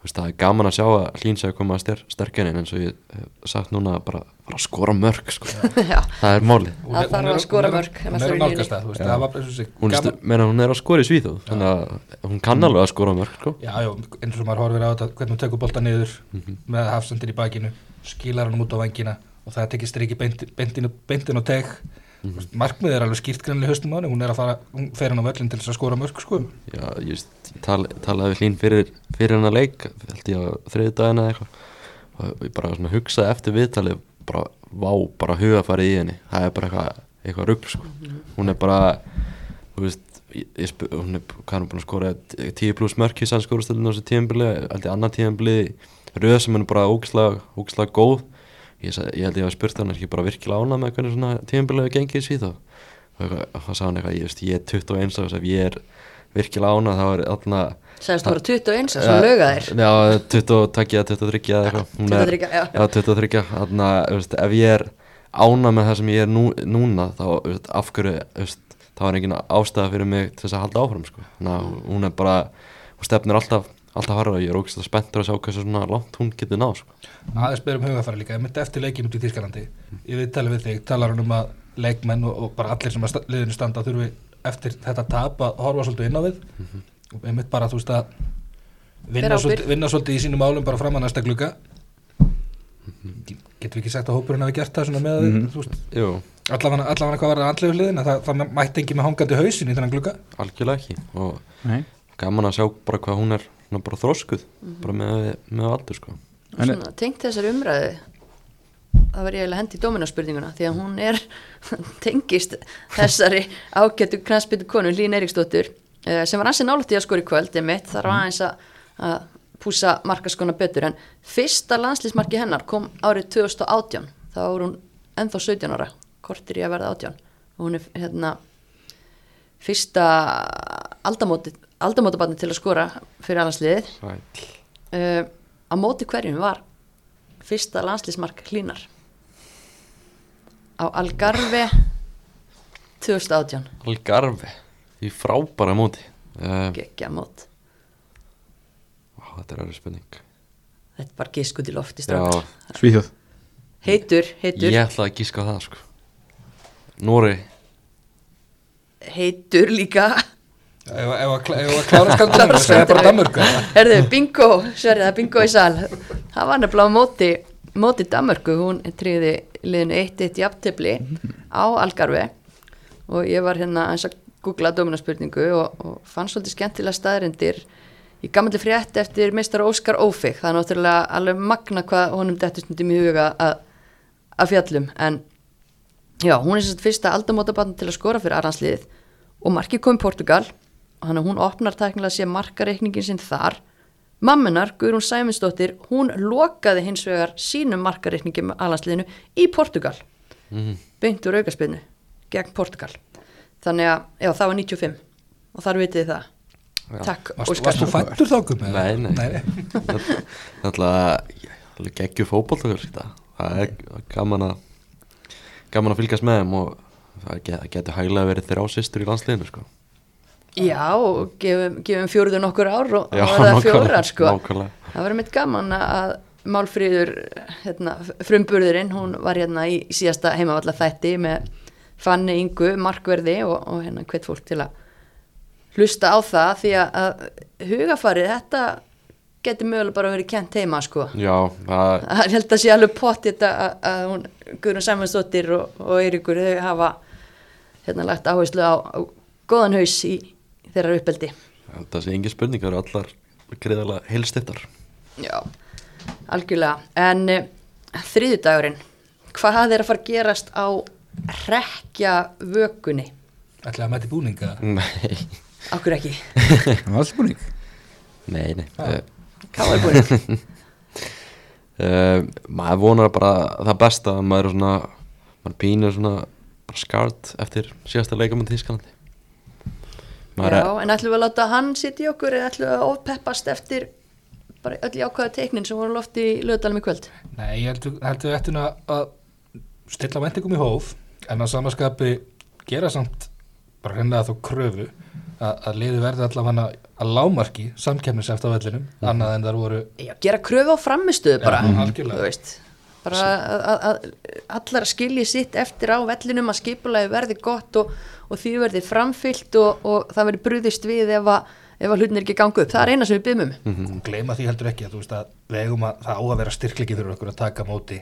veist, það er gaman að sjá að hlýn sé að koma að styr, sterkjarinn eins og ég hef sagt núna bara fara að skora mörg sko. [LAUGHS] Það er málið Hún Það er- þarf er- að skora er- ef hún er að nálgast það, bara hún, stu, meina, hún er að skora í Svíþjóð þannig að hún kann alveg að skora mörg sko. Já, já, eins og maður horfir á þetta hvernig hún tekur bolta niður Mhm. með hafsendir í bakinu, skilar hann út á vangina og það tekið striki beintin, beintin og teg Mhm. mm markmið er alveg skýrt greinlega höstum á henni hún er að fara, hún fer hann á völlin til þess að skora mörg sko. Já, ég, veist, ég tal, talaði við hlýn fyrir, fyrir hennar leik held ég á þriði dagina eða eitthvað og ég bara svona hugsaði eftir viðtalið bara, vá, bara hugafarið í henni það er bara eitthvað, eitthvað rugl sko. hún er bara þú veist, ég, ég spyr, hún er, hún búin að skora 10 pluss mörk í sannskórastöldinu á þessu tíðanbili, held ég annar tíðanbili röð sem hann er bara ógislega, ógislega góð ég, ég held ég að spurt hann er ekki bara virkilega ánað með hvernig svona hefur gengið síð og þá sagði hann eitthvað, ég, veist, ég er 21 árs ef ég er virkilega ánað þá er þarna Sæðist þú bara 21 sem ja, löga þér Já, 22 eða 23 eða eitthvað. Hún er- 23, já. Já, 23 Þannig að ef ég er ána með það sem ég er nú, núna þá þú veist, af hverju þú veist, þá er engin ástæða fyrir mig til þess að halda áfram sko. Þannig að hún er bara hún stefnir alltaf, alltaf harfa ég er ógæst spenntur að sjá hversu svona langt hún getur náð sko. aðeins byrjum hugafæra líka, ég myndi eftir leikin út í Þýskalandi. Ég við tala við þig, talar hann um að leikmenn og, og bara allir sem að liðinu standa þurfi eftir þetta tap að horfa svolítið inn á við. Og ég myndi bara þú veist að vinna svolítið, vinna svolítið í sínum álum bara fram að næsta glugga. Getur við ekki sagt að hópurinn hafi gert það svona með mm veist, Jú, allavega, allavega hvað var það andlegu hliðin það, það mætti ekki með hangandi hausin í þennan glugga. Algjörlega ekki. Og Nei. gaman að sjá bara hvað hún er svona bara þroskuð bara með, með aldur sko. En- Svona, tengt þessari umræðu það var ég eiginlega hendi í dóminarspurninguna því að hún er [LAUGHS] tengist þessari ágættu knastbyttu konu Lín Eiríksdóttur eh, sem var ansið nálætti að skora í kvöld einmitt, þar var aðeins að, að púsa markaskona betur en fyrsta landslýsmarki hennar kom árið 2018 þá var hún ennþá 17 ára kortir í að verða 18 og hún er hérna fyrsta aldamóti aldamótabarni til að skora fyrir allansliðið Sæll. Uh, á móti hverjum var fyrsta landslýsmark hlínar? Á Algarve 2018 Algarve? Í frábæra móti. Uh, geggja mót. Vá, þetta er aðra spurning. Þetta er bara giskut í lofti Svíþjóð. Heitur, heitur, ég ætla að gíska á það sko. Nóri heitur líka ef að klára skandinu og segja bara Danmörku herðu, bingo, sverið það er bingo í sal. Það var nefnilega á móti móti Danmörku, hún tríði liðinu 1-1 jafntefli á Algarve. Og ég var hérna eins að googla dominarspurningu og, og fann svolítið skemmtilega staðrindir í gammalli frétt eftir meistar Óskar Ófik það er náttúrulega alveg magna hvað honum dettur stundum í huga að, að fjallum. En já, hún er sérst fyrsta aldamótabann til að skora fyrir Arlandsliðið og markið kom í Portugal þannig að hún opnar tæknilega sér markareikningin sinn þar mammunar, Guðrún Sæminsdóttir hún lokaði hins vegar sínum markareikningi með Arlandsliðinu í Portugal mm. beint úr aukaspinnu gegn Portugal þannig að, já, það var 95 og þar vitið það Já. Takk, Óskar varst þú fættur þá gummi? Nei, nei. Alltaf geggju fótbolltökur það er gaman að gaman að fylgjast með þeim og það get- það getur hæglega verið þrjá systur í landsliðinu sko. Já, og gefum, gefum fjóruðu nokkur ár og það nákvæmlega, fjórar sko nákvæmlega. það var mitt gaman að Málfríður hérna, frumburðurinn, hún var hérna í síðasta heimavalla þætti með Fanni Ingu, Markverði og, og hérna hvet fólk til að hlusta á það því að, hugafarið þetta getur mögulega bara verið kent heima sko. Já, það, Það held að sé alveg pott þetta að, að hún, Guðrun Sæmansdóttir og, og Eiríkur þau hafa hérna lagt áherslu á, á góðan haus í þeirra uppeldi. það sé engin spurningar allar greiðalega heilstittar Já, algjörlega. En uh, þriðjudagurinn, hvað er að fara að gerast á rekja vökunni? ætlaði að mæti búninga Nei, Akkur ekki. Það [LAUGHS] var alls búning nei, nei Já. uh, Hvað var búin? uh, [LAUGHS] Maður vonar bara það besta að maður er svona maður pínur svona bara skart eftir síðasta leikamönd Þískalandi Maður Já, en ætlum við að láta hann sitja í okkur eða ætlum við að ofpeppast eftir bara öll jákvæða teiknin sem voru lofti í lögadalum í kvöld? Nei, ég heldur við ættum að að stilla vendingum í hóf en að samaskapi gera samt bara hreinlega þá kröfu að, að liði verði allavega að lámarki samkefnis eftir vellinum annað en þar voru Já, gera kröfu á framistuðu bara, Já, algjörlega. þú veist bara að, allar skilji sitt eftir á vellinum að skipulagi verði gott og, og því verði framfyllt og, og það verði brúðist við ef að, ef að hlutin er ekki gangu upp, það er eina sem við byggum um. Og gleyma því heldur ekki að þú veist að við eigum að það á að vera styrklegi fyrir okkur að taka móti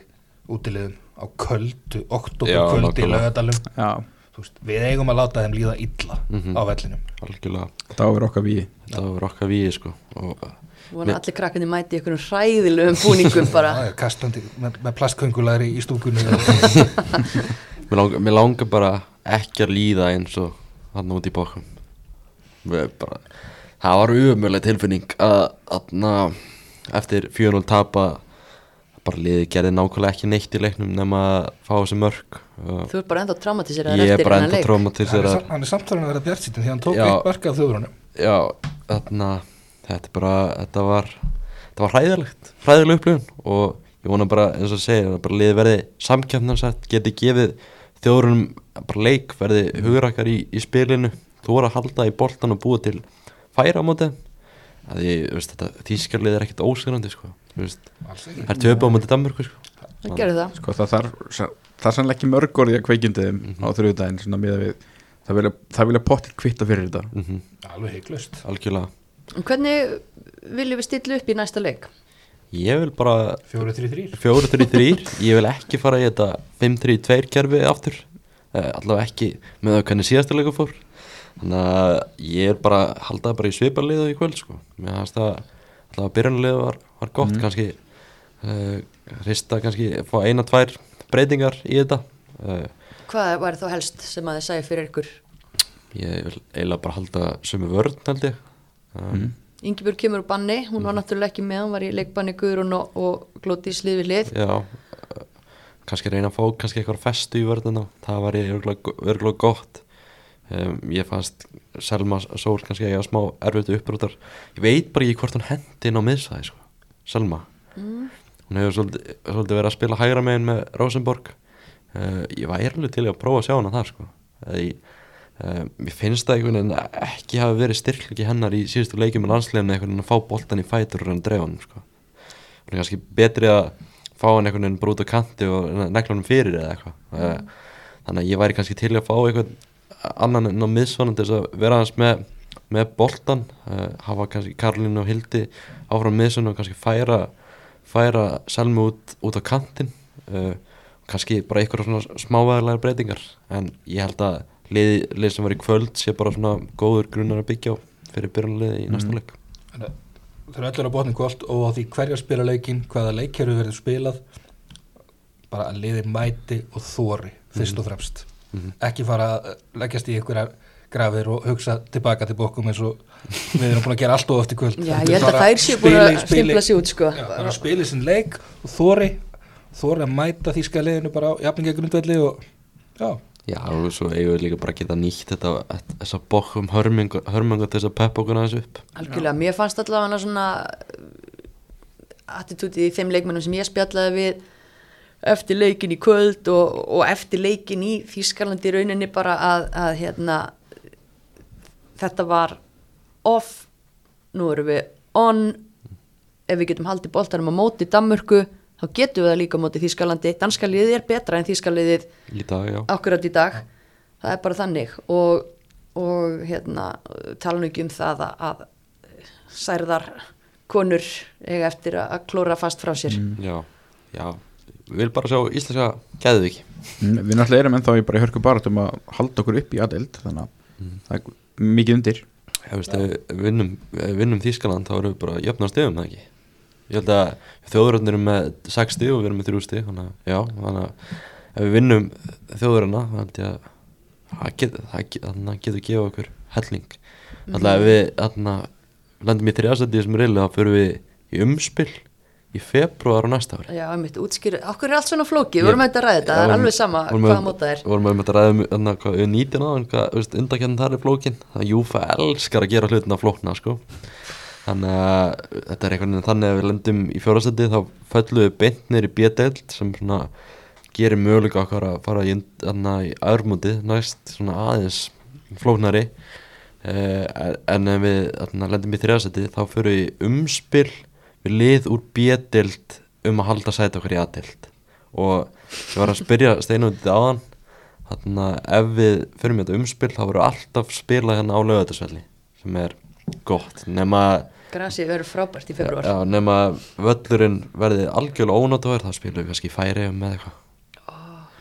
útilegum á köldu, Já, oktober kvöldi í laugadalum Já, veist, við eigum að láta þeim líða illa á vellinum. Algjörlega. Það var okkar við það var okkar víi sko og og allir krakkandi mæti í einhvern hræðilegum búningum bara? [LAUGHS] Er kastandi með, með plastköngulæri í stúkunni [LAUGHS] Mér langar, mér langar bara ekki að líða eins og hann út í bókum. Bara, Það var umjöðlega tilfinning að aðna, eftir 4-0 tapa bara liði gerði nákvæmlega ekki neitt í leiknum nema að fá þessi mörg þú ert bara ég er eftir bara þennan enda leik. hann, er traumatiserað samt- hann er samt að vera bjart sýttin því hann tók Já. eitt marka af þjóðrunum Já, þarna þetta er bara, þetta var þetta var hræðilegt, hræðileg upplifun og ég vona bara, eins og segja að bara liði verði samkjöfnarsett, geti gefið þjóðrunum bara leik verði hugrakar í, í spilinu. Þú voru að halda í boltan og búa til færa á móti. Þýskarlið er ekkert óskrandi sko, það er töpu á móti Danmörku sko. það gerði það. Sko það þarf Það er sannlega ekki mörg orðið að kveikjundiðum á þrjúðdæðin svona miða við Það vilja, það vilja pottir kvitta fyrir þetta. Mm alveg heiklust algjörlega hvernig viljum við stilla upp í næsta leik? ég vil bara 4-3-3 4-3-3 ég vil ekki fara í þetta 5-3-2 kerfi aftur. Uh, allavega ekki með það hvernig síðasta leikur fór. Þannig að ég er bara haldaði bara í sviparliðu í kvöld sko. mér finnst það allavega byrjanliðu var, var gott kannski uh, hrista kannski fá eina, tvær breytingar í þetta. Uh, Hvað var þá helst sem að þið sæði fyrir ykkur? ég vil eiginlega bara halda sömu vörn held ég um, Ingibjörg kemur úr banni, hún var náttúrulega ekki með, hún var í leikbanni Guðrún og, og Glótís lið við lið. Já, uh, kannski reyna að fá kannski eitthvað festu í vörðina það var ég örgulega gott um, ég fannst Selma Sól kannski eiga smá erfitt uppbrútar ég veit bara ekki hvort hún hendi inn á miðsæði sko. Selma Mm. hún hefur svolítið, svolítið verið að spila hægra megin með Rosenborg uh, ég væri alveg til í að prófa að sjá hana þar sko. Eða ég, uh, mér finnst það einhvern veginn að ekki hafa verið styrklegi hennar í síðustu leikjum með landsleginu einhvern veginn að fá boltan í fætur en drefa hann sko. er kannski betri að fá hann einhvern veginn bara út á kanti og negla hann fyrir eða eitthvað. Uh, þannig að ég væri kannski til að fá einhvern annan en á miðsvanandi þess að vera hans með, með boltan uh, hafa kannski Karlin og Hildi áfram miðsvann og kannski færa færa Selmu út, út á kantin uh, kannski bara einhverja svona smávæðarlega breytingar. En ég held að lið, lið sem var í kvöld sé bara svona góður grunnar að byggja á fyrir byrjanliði í næsta leik. Þannig að Það eru öllur á botni kvöld og á því hverja spila leikin, hvaða leikjörðu verður spilað bara að liði mæti og þóri fyrst og fremst. Mhm. ekki fara að leggjast í einhverja grafir og hugsa tilbaka til bókum eins og við erum búin að gera allt og eftir kvöld. Já, ég held að þær séu búin að stimpla sig út sko. Já, bara spila sinn leik og þóri þóri að mæta þýska liðinu bara á jafningagrundvelli og já, Já, og svo eigum við líka bara að geta nýtt þetta, þessa bókum hörmingu, hörmingu til þess að peppa okkur aðeins upp. Algjörlega, mér fannst allavega svona attitútið í þeim leikmennum sem ég spjallaði við eftir leikin í kvöld og, og eftir leikin í Þýskalandi rauninni bara að, að hérna þetta var off nú erum við on ef við getum haldið boltanum á móti Danmörku þá getum við það líka á móti Þískalandi danska liðið er betra en Þískaliðið í dag, já. akkurat í dag. Það er bara þannig. Og, og hérna tala nú ekki um það að, að særðar konur eiga eftir að klóra fast frá sér. Já, já, við vil bara sjá íslenska geðviki Mm, Við náttúrulega erum ennþá í bara hörku baratum að halda okkur upp í aðeild þannig að það er mikið undir. Ég veist, ef við vinnum, vinnum Þískaland þá erum við bara jöfnar stegum, það ekki Ég held að þjóðurinn eru með 6 stig og við erum með 3 stig þannig að, já, þannig að ef við vinnum þjóðurina þá held ég að það get- það get- að getur gefa okkur helling. Þannig að ef við þannig að lendum í þrjásætti sem reyli þá fyrir við í umspill í februar á næsta ári. Já, einmitt, útskýru, okkur er allt svona flókið, við vorum að ræða þetta, það er alveg sama hvaða móta er. Við vorum að ræða um hérna, hvað, við nýtin á hvað undakjarn þar er flókin. Það Júfa elskar að gera hlutina flókna sko. Þannig að þetta er einhvern veginn þannig að við lendum í fjórastætti þá föllum við beint neyri bjödeld sem svona gerir möguleika okkar að fara í, í aðurmútið næst svona aðeins flóknari. Uh, en ef við hérna, lendum í þrjastætti þá fyrir við umspill við lið úr bjödeld um að halda sæti okkar í aðdeld og ég var að spyrja steinundið áðan þannig að ef við fyrir með þetta umspil þá verður alltaf spilað hérna á lögatarsvelli sem er gott. Nema, Grasið verður frábært í februar já, nema völlurinn verði algjörlega ónáttúver þá spilum við kannski í færi með eitthvað.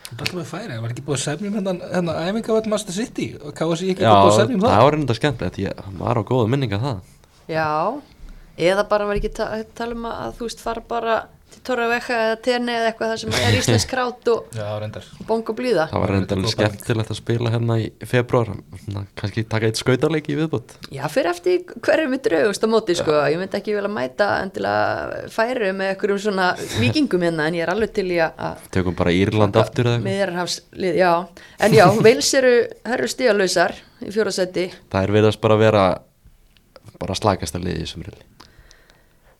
Það alltaf með færi, það var ekki búið að semjum hennan hennan æfingavall Master City? Og KSI ekki Já, búið að semjum það? það var reynda skemmtilegt ég var á góða minninga það. Já, eða bara var ekki ta tala um að þú veist fara bara til Torravekka eða Tene eða eitthvað þar sem er íslensk krát og bong og blíða. Það var reynda alveg Góð pæling. skemmtilegt að spila hérna í februar kannski taka eitt skautarleiki í viðbútt Já, fyrir eftir hverju við draugust á móti sko, ég myndi ekki vel að mæta endilega færi með einhverjum svona vikingum hérna en ég er alveg til í að- að tökum bara Írland aftur eða eitthvað? Miðjarnhafslið, já. En já, [LAUGHS] veils eru, herru stíðalausar í fjórasæti það er verið að bara vera bara slagasta liði í þessum reyli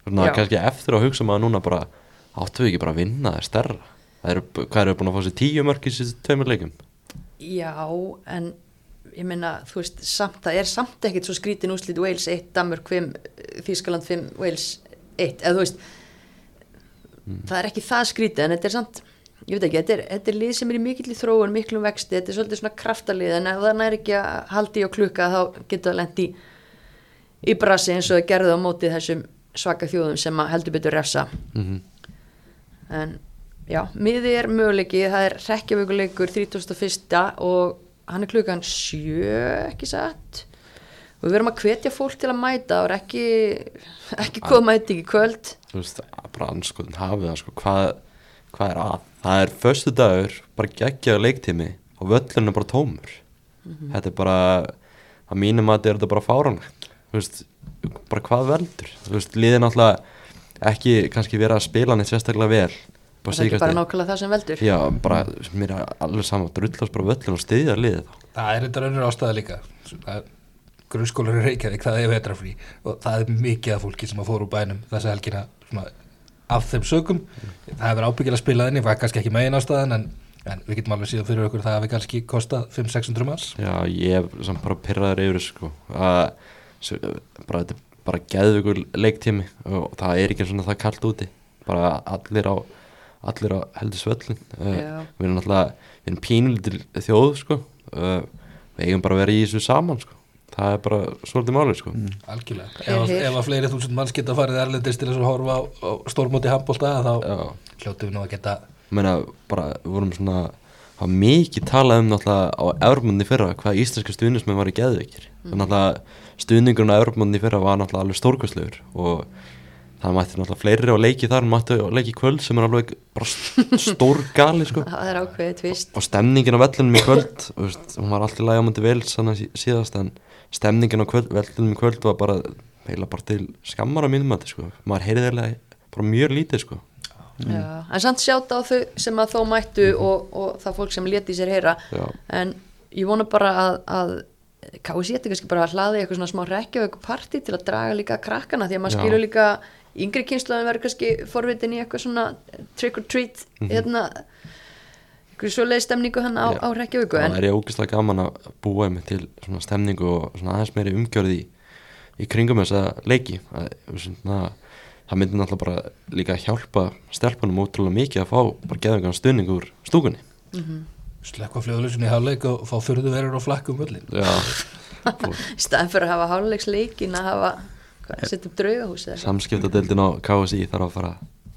svona kannski eftir að hugsa maður núna bara áttu við ekki bara að vinna það er stærra? Það eru, hvað eru búin að fá sér tíu mörk í þessi tveimur leikum Já, en ég meina, þú veist, samt, það er samt ekkert svo skrítin úslit Wales 1, Danmörk 5, Þískaland 5, Wales 1, eða þú veist það er ekki það skrítið en þetta er samt, ég veit ekki, þetta er, þetta er lið sem er í mikill í þróun, miklum vexti þetta er svolítið svona kraftalið en ef það næri ekki að haldi í og klukka þá getur það lendi í, í brasi eins og gerði á móti þessum svaka þjóðum sem heldur betur refsa. Mm en já, miði er möguleiki það er rekkjavökuleikur 31. og hann er klukkan sjö, ekki satt? Og við verum að hvetja fólk til að mæta og ekki, ekki koma mæti ekki kvöld. Þú veist, bara anskoðin hafið það sko, hvað, hvað er að? Það er föstu dagur, bara geggjaðu leiktími og völlurinn er bara tómur. Þetta er bara að mínum að þetta er bara veist, bara hvað veldur? Þú veist, liðin alltaf ekki kannski vera að spila neitt sérstaklega vel það er ekki bara nákvæmlega það sem veldur. Já, bara, mér er alveg saman drullast bara völlurinn og stiðja liðið þá. Það er þetta önnur ástæða líka. Það er grunnskólar í Reykjavík, það er vetrafrí og það er mikið af fólki sem að fóru úr bænum þessa helgina svona, af þeim sögum það hefur ábyggilega spilað inn í, var kannski ekki megin ástæðan en, en við getum alveg síðan fyrir okkur það hafi kannski kostað 500-600 manns. Já, ég er samt bara pyrraður yfir sko. Að, bara, þetta bara geðvöku leiktími og það er ekki svona það kallt úti. Bara allir á allir á heldur svöllin uh, Já. við erum náttúrulega, við erum pínulítil þjóð sko. Uh, við eigum bara að vera í þessu saman sko. Það er bara svolítið málið sko. Algjörlega, Heyr, ef, ef að fleiri þúsund manns geta farið erlendist til þess að horfa á, á stórmóti handbólta þá Já, hljóttum við nú að geta meina bara, við vorum svona var mikið talað um náttúrulega á Evropmundi fyrra hvað íslenska stuðnismenn var í geðveikir. Mm. náttúrulega stuðningurinn á Evropmundi fyrra var náttúrulega alveg stórkvæslegur og það mætti náttúrulega fleiri á leiki þar mætti á leiki kvöld sem er alveg bara st- [LAUGHS] stór gali sko og stemningin á vellinum í kvöld veist, hún var alltaf læg á múndi vel síðast en stemningin á kvöld, vellinum í kvöld var bara bara til skammar á mínum sko. Maður heyrði eiginlega bara mjög lítið sko Já, en samt sjátt á þau sem að þó mættu og, og það fólk sem leti sér heyra. Já. en ég vona bara að, að KSI þetta kannski bara að hlaði eitthvað svona smá rekkjavöku partí til að draga líka krakkana því að maður skilur líka yngri kynsluðan verður kannski forvitin í eitthvað svona trick or treat hérna eitthvað svoleiði stemningu hann á, á rekkjavöku það en er ég ógeðslega gaman að búa mig til svona stemningu og svona aðeins meiri umgjörði í, í kringum þessa leiki. Að, svona, það myndi náttúrulega bara líka hjálpa stelpunum ótrúlega mikið að fá bara geðangan stuðning úr stúkunni. Slekka fljóðlösun í hálfleik og fá fyrðu verður um völlin Já, [LAUGHS] í staðan fyrir að hafa háluleiksleikin að hafa, hvað, setja upp draugahús samskiptadeildin á KSI þarf að fara,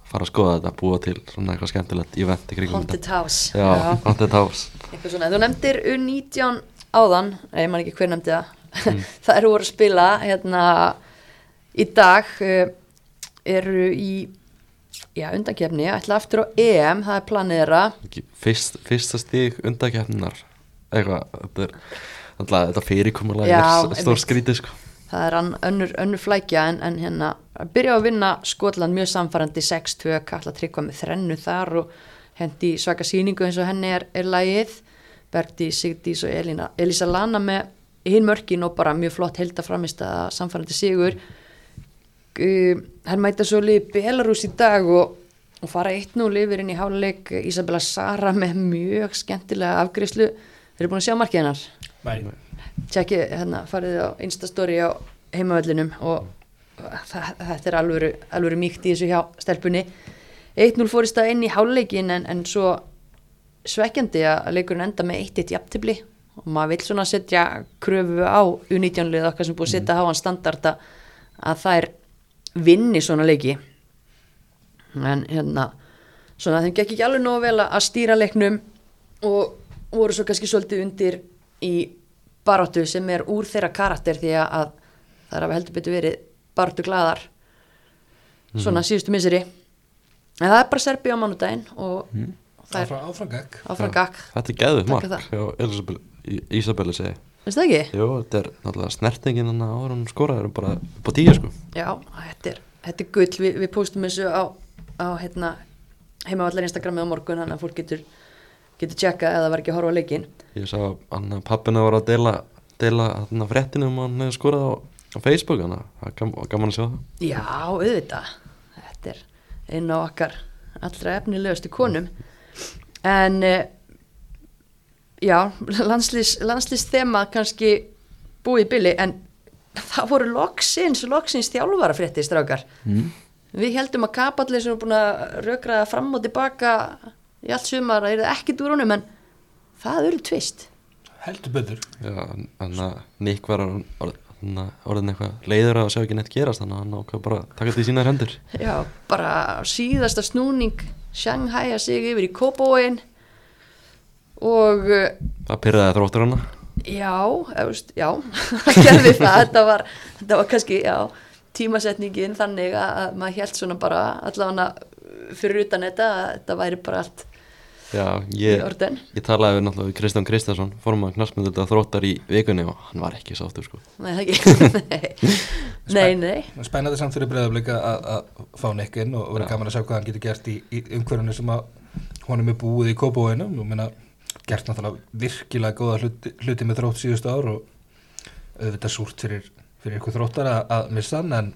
fara að skoða þetta búa til svona eitthvað skemmtilegt í kringum Haunted House. Já, Haunted House. Eitthvað svona, þú nefndir U19 áðan, eh, ég man ekki hver nefndi það. [LAUGHS] Það eru voru að spila hérna í dag uh, eru í já, undakefni, ætla aftur á EM það er Ekki Fyrst, Fyrsta stíg undakefninar eitthvað, þetta er alltaf þetta fyrirkomulega er stór skrítið sko. Það er önnur, önnur flækja en, en hérna byrja að vinna Skotland mjög samfærandi 6-2, kalla tryggva með þrennu þar og hendi svaka sýningu eins og henni er, er lagið. Bergdís, Sigdís og Elina Elisa Lana með hinn mörkin og bara mjög flott heldaframist að samfærandi sigur uh, hann mæta svo liði Belarus í dag og, og fara 1-0 yfir inn í háluleik Isabella Sara með mjög skemmtilega afgriðslu þeir eru búin að sjá markið hennar? Nei, tjekki hérna farið á Instastory á heimavellinum og það, þetta er alvöru, alvöru mýkt í þessu hjá stelpunni. 1-0 fórist það inn í háluleikin en, en svo svekkjandi að leikurinn enda með 1-1 jafntibli og maður vil svona setja kröfu á U19-lið okkar sem búið að setja háan standard að, að þær vinni svona leiki. En hérna svona þeim gekk ekki alveg nógu vel að stýra leiknum og voru svo kannski svolítið undir í baráttu sem er úr þeirra karakter því að það er að heldur betur verið baráttu gladar svona síðustu miseri en það er bara Serbi á mánudaginn og það er áfram gakk Þetta er geðuð Takk mark Isabelli segi finnst það ekki? Jú, þetta er náttúrulega snertingin hann ára hún skoraði er bara upp á tíu sko. Já, þetta er, þetta er gull. Vi, við postum þessu á, á hérna, heimavallar Instagramið á morgun þannig að fólk getur, getur tjekka eða var ekki að horfa á leikin Ég sá hann að pappina var að deila deila hann að fréttinu um að hann skorað á, á Facebook hann gam, gaman að sjá það. Já, auðvitað. Þetta er einn á okkar allra efnilegustu konum. En uh, já, landslýs, landslýs þema kannski búið í byli en það voru loksins loksins þjálfara frétti strákar. Mm. við heldum að kapallir sem er búin að rökraða fram og tilbaka í allt sumar að er það ekki dúrunum en það eru tvist. Heldur betur. Já, hann að Nick var orðin, orðin, eitthvað leiður að sjá ekki neitt gerast þannig að hann ákvað bara taka þetta í sínar hendur. Já, bara síðasta snúning Shanghai að sig yfir í Kópóin og uh, Það pyrraði þróttur hana. Já, efust, já, [LAUGHS] það gerði það. Þetta var, þetta var kannski, já tímasetningin þannig að, að maður held svona bara allavega fyrir utan þetta að þetta væri bara allt Já, í ég, ég talaði við náttúrulega við Kristján Kristjánsson fórum að knastmyndu þetta þróttar í vikunni og hann var ekki sáttur sko. Nei, ekki. [LAUGHS] Nei, nei, nei. Spennandi samt fyrir breyðafleika að fá nekkinn og Já. gaman að sjá hvað hann getur gert í, í umhverfunu sem að honum er búið í kópóinu og minna gert náttúrulega virkilega góða hluti, hluti með þrótt síðustu ár og auðvitað súrt fyrir, fyrir ykkur þróttar að, að missa hann en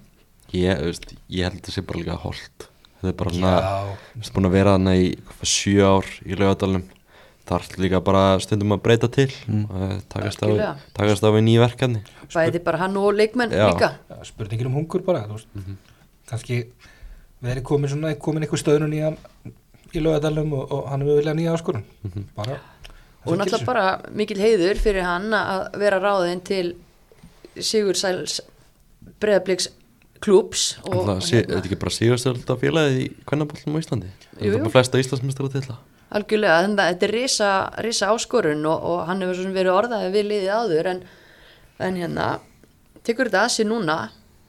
Ég, veist, ég held þetta sé bara líka holdt Þetta er bara við erum búin að vera þarna í hvað, sjö ár í laugadalum þarf líka bara stundum að breyta til Mm. eh, takast á, takast á við ný verkefni Bæði bara hann og leikmenn Já. líka já, spurningin um hungur bara veist, Mhm. kannski verið komin svona komin eitthvað stöðnun í hann í lögadalum og, og hann hefur viljað nýja áskorun Mhm. bara og náttúrulega bara mikil heiður fyrir hann að vera ráðinn til Sigur Sæls Breiðabliks klúps Þetta er ekki bara síðastölda félagið í kvennaballum á Íslandi? Þetta er bara flesta Íslandsmyndstara til það algjörlega, þetta er risa, risa áskorun og, og hann hefur verið orðaði við liðið áður en, en hérna tekur þetta að sér núna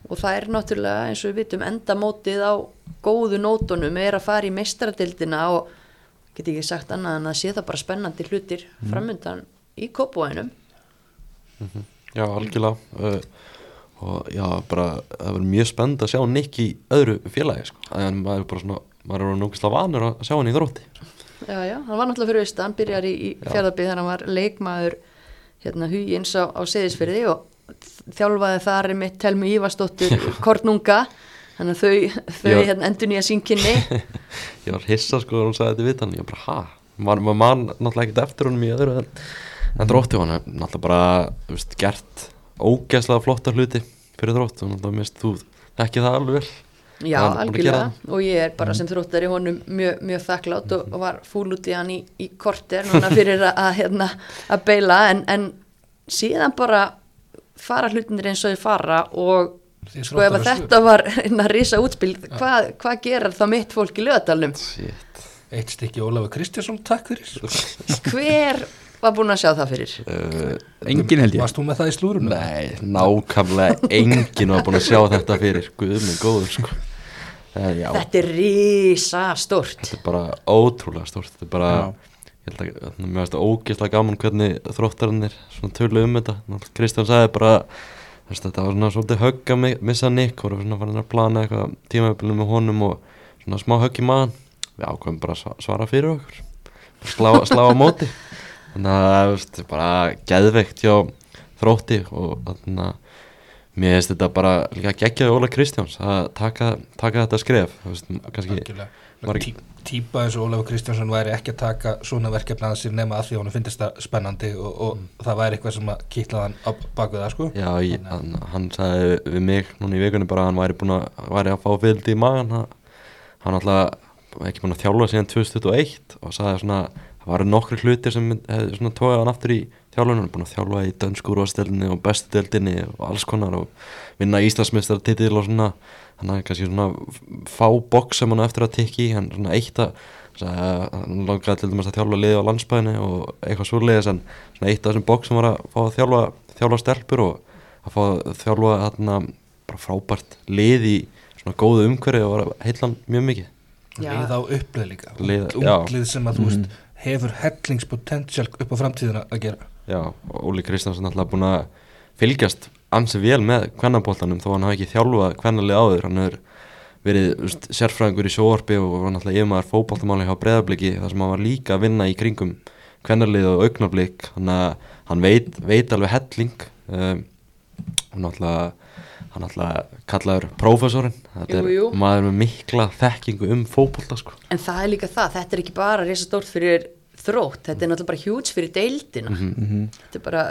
og það er náttúrulega eins og við vitum endamótið á góðu nótunum er að fara í meistaradildina og get ekki sagt annað en að sé það bara spennandi hlutir mm. framundan í kópúænum Já, algjörlega uh, og já, bara það verður mjög spennt að sjá Nick í öðru félagi sko. en maður er bara svona maður er núkislega vanur að sjá hann í þrótti. Já, já, hann var náttúrulega fyrir austan, byrjar í, í þannig að hann var leikmaður hérna hugins á, á seðisfyrði og þjálfaði þar mitt Telmu Ívarsdóttur [LAUGHS] Kornunga þannig að þau, þau Já. hérna, endur nýja sínkinni [LAUGHS] Ég var hissa sko þegar hún sagði þetta við hann. Ég bara, ha, maður man, man náttúrulega ekkert eftir honum í öðru en, en þrótti hann er náttúrulega bara, veist, gert ógeðslega flotta hluti fyrir þrótt og náttúrulega mist þú ekki það alveg vel. Já, algjörlega. og ég er bara sem þróttari honum mjög, mjög þakklátt og, og var fúl út í hann í, í korter núna fyrir að, hérna, að beila en, en síðan bara fara hlutinir eins og þið fara og sko ef þetta var hérna risa útspil hvað hva gerir þá mitt fólk í lögadalum Shit. Eitt stykki Ólafur Kristjánsson, takk fyrir. [LAUGHS] Hver var búinn að sjá það fyrir? Uh, Engin held ég. Varst þú með það í slúrunum? Nei, nákvæmlega enginn var búin að sjá þetta fyrir. Guðminn góður sko. Já, þetta er risa stort þetta er bara ótrúlega stórt. Þetta er bara, Já. ég held að Mér finnst það ógeðslega gaman hvernig þróttarannir Svona tölu um þetta. Kristján sagði bara Þetta var svona svolítið högg að mi- missa Nick Og svona farin að plana eitthvað tímabilið með honum Og svona smá högg í maðan Við ákveðum bara að sva- svara fyrir okkur. Slá, [LAUGHS] slá á móti. Þannig að það er bara geðveikt hjá þrótti og þannig að mér finnst þetta bara líka geggjaði Óla Kristjáns að taka, taka þetta skref veist, kannski, Algjörlega. Tí, Típa eins og Ólafur Kristjánsson væri ekki að taka svona verkefni að sér nema að því að hún finnst það spennandi og, og það væri eitthvað sem að kýtla hann á baku það sko. Já, ég, hann, hann sagði við mig núna í vikunni bara að hann væri búin að væri að fá fylgdi í magan hann, hann alltaf ekki búin að þjálfa síðan 2021 og sagði svona það varu nokkri hlutir sem hefði svona tóið hann aftur í þjálfunum, hann er búin að þjálfa í dönskúrúastöldinni og bestudeldinni og alls konar og vinna Íslandsmeistartitil og svona. Hann er kannski svona fá boks sem hann á eftir að tikki hann er svona eitt að hann langaði til dæmis að þjálfa liði á landsbæðinu og eitthvað svoleiðis en svona eitt af þessum boks sem var að fá að þjálfa, þjálfa stelpur og að fá að þjálfa þarna bara frábært lið í svona góðu umhverfi og var að heilla hann mjög mikið. Lið á upplið líka. Lið- Ungt já. Unglið sem að þú veist hefur hellingspotential upp á framtíðina að gera Já, Óli Kristjánsson alltaf búin að fylgjast ansi vel með kvennabóltanum þó hann hafi ekki þjálfað kvennalið áður hann hefur verið úst, sérfræðingur í sjóarpi og var náttúrulega yfirmaður fótbóltamáli hjá breðabliki þar sem hann var líka að vinna í kringum kvennalið og augnablík þannig að hann veit, veit alveg helling um, hann náttúrulega kallaður prófessorinn þetta Jú, er jú. maður með mikla þekkingu um fótbólta sko. En það er líka það, þetta er ekki bara risa stórt fyrir þrótt, þetta er náttúrulega bara hjúts fyrir deildina. Þetta er bara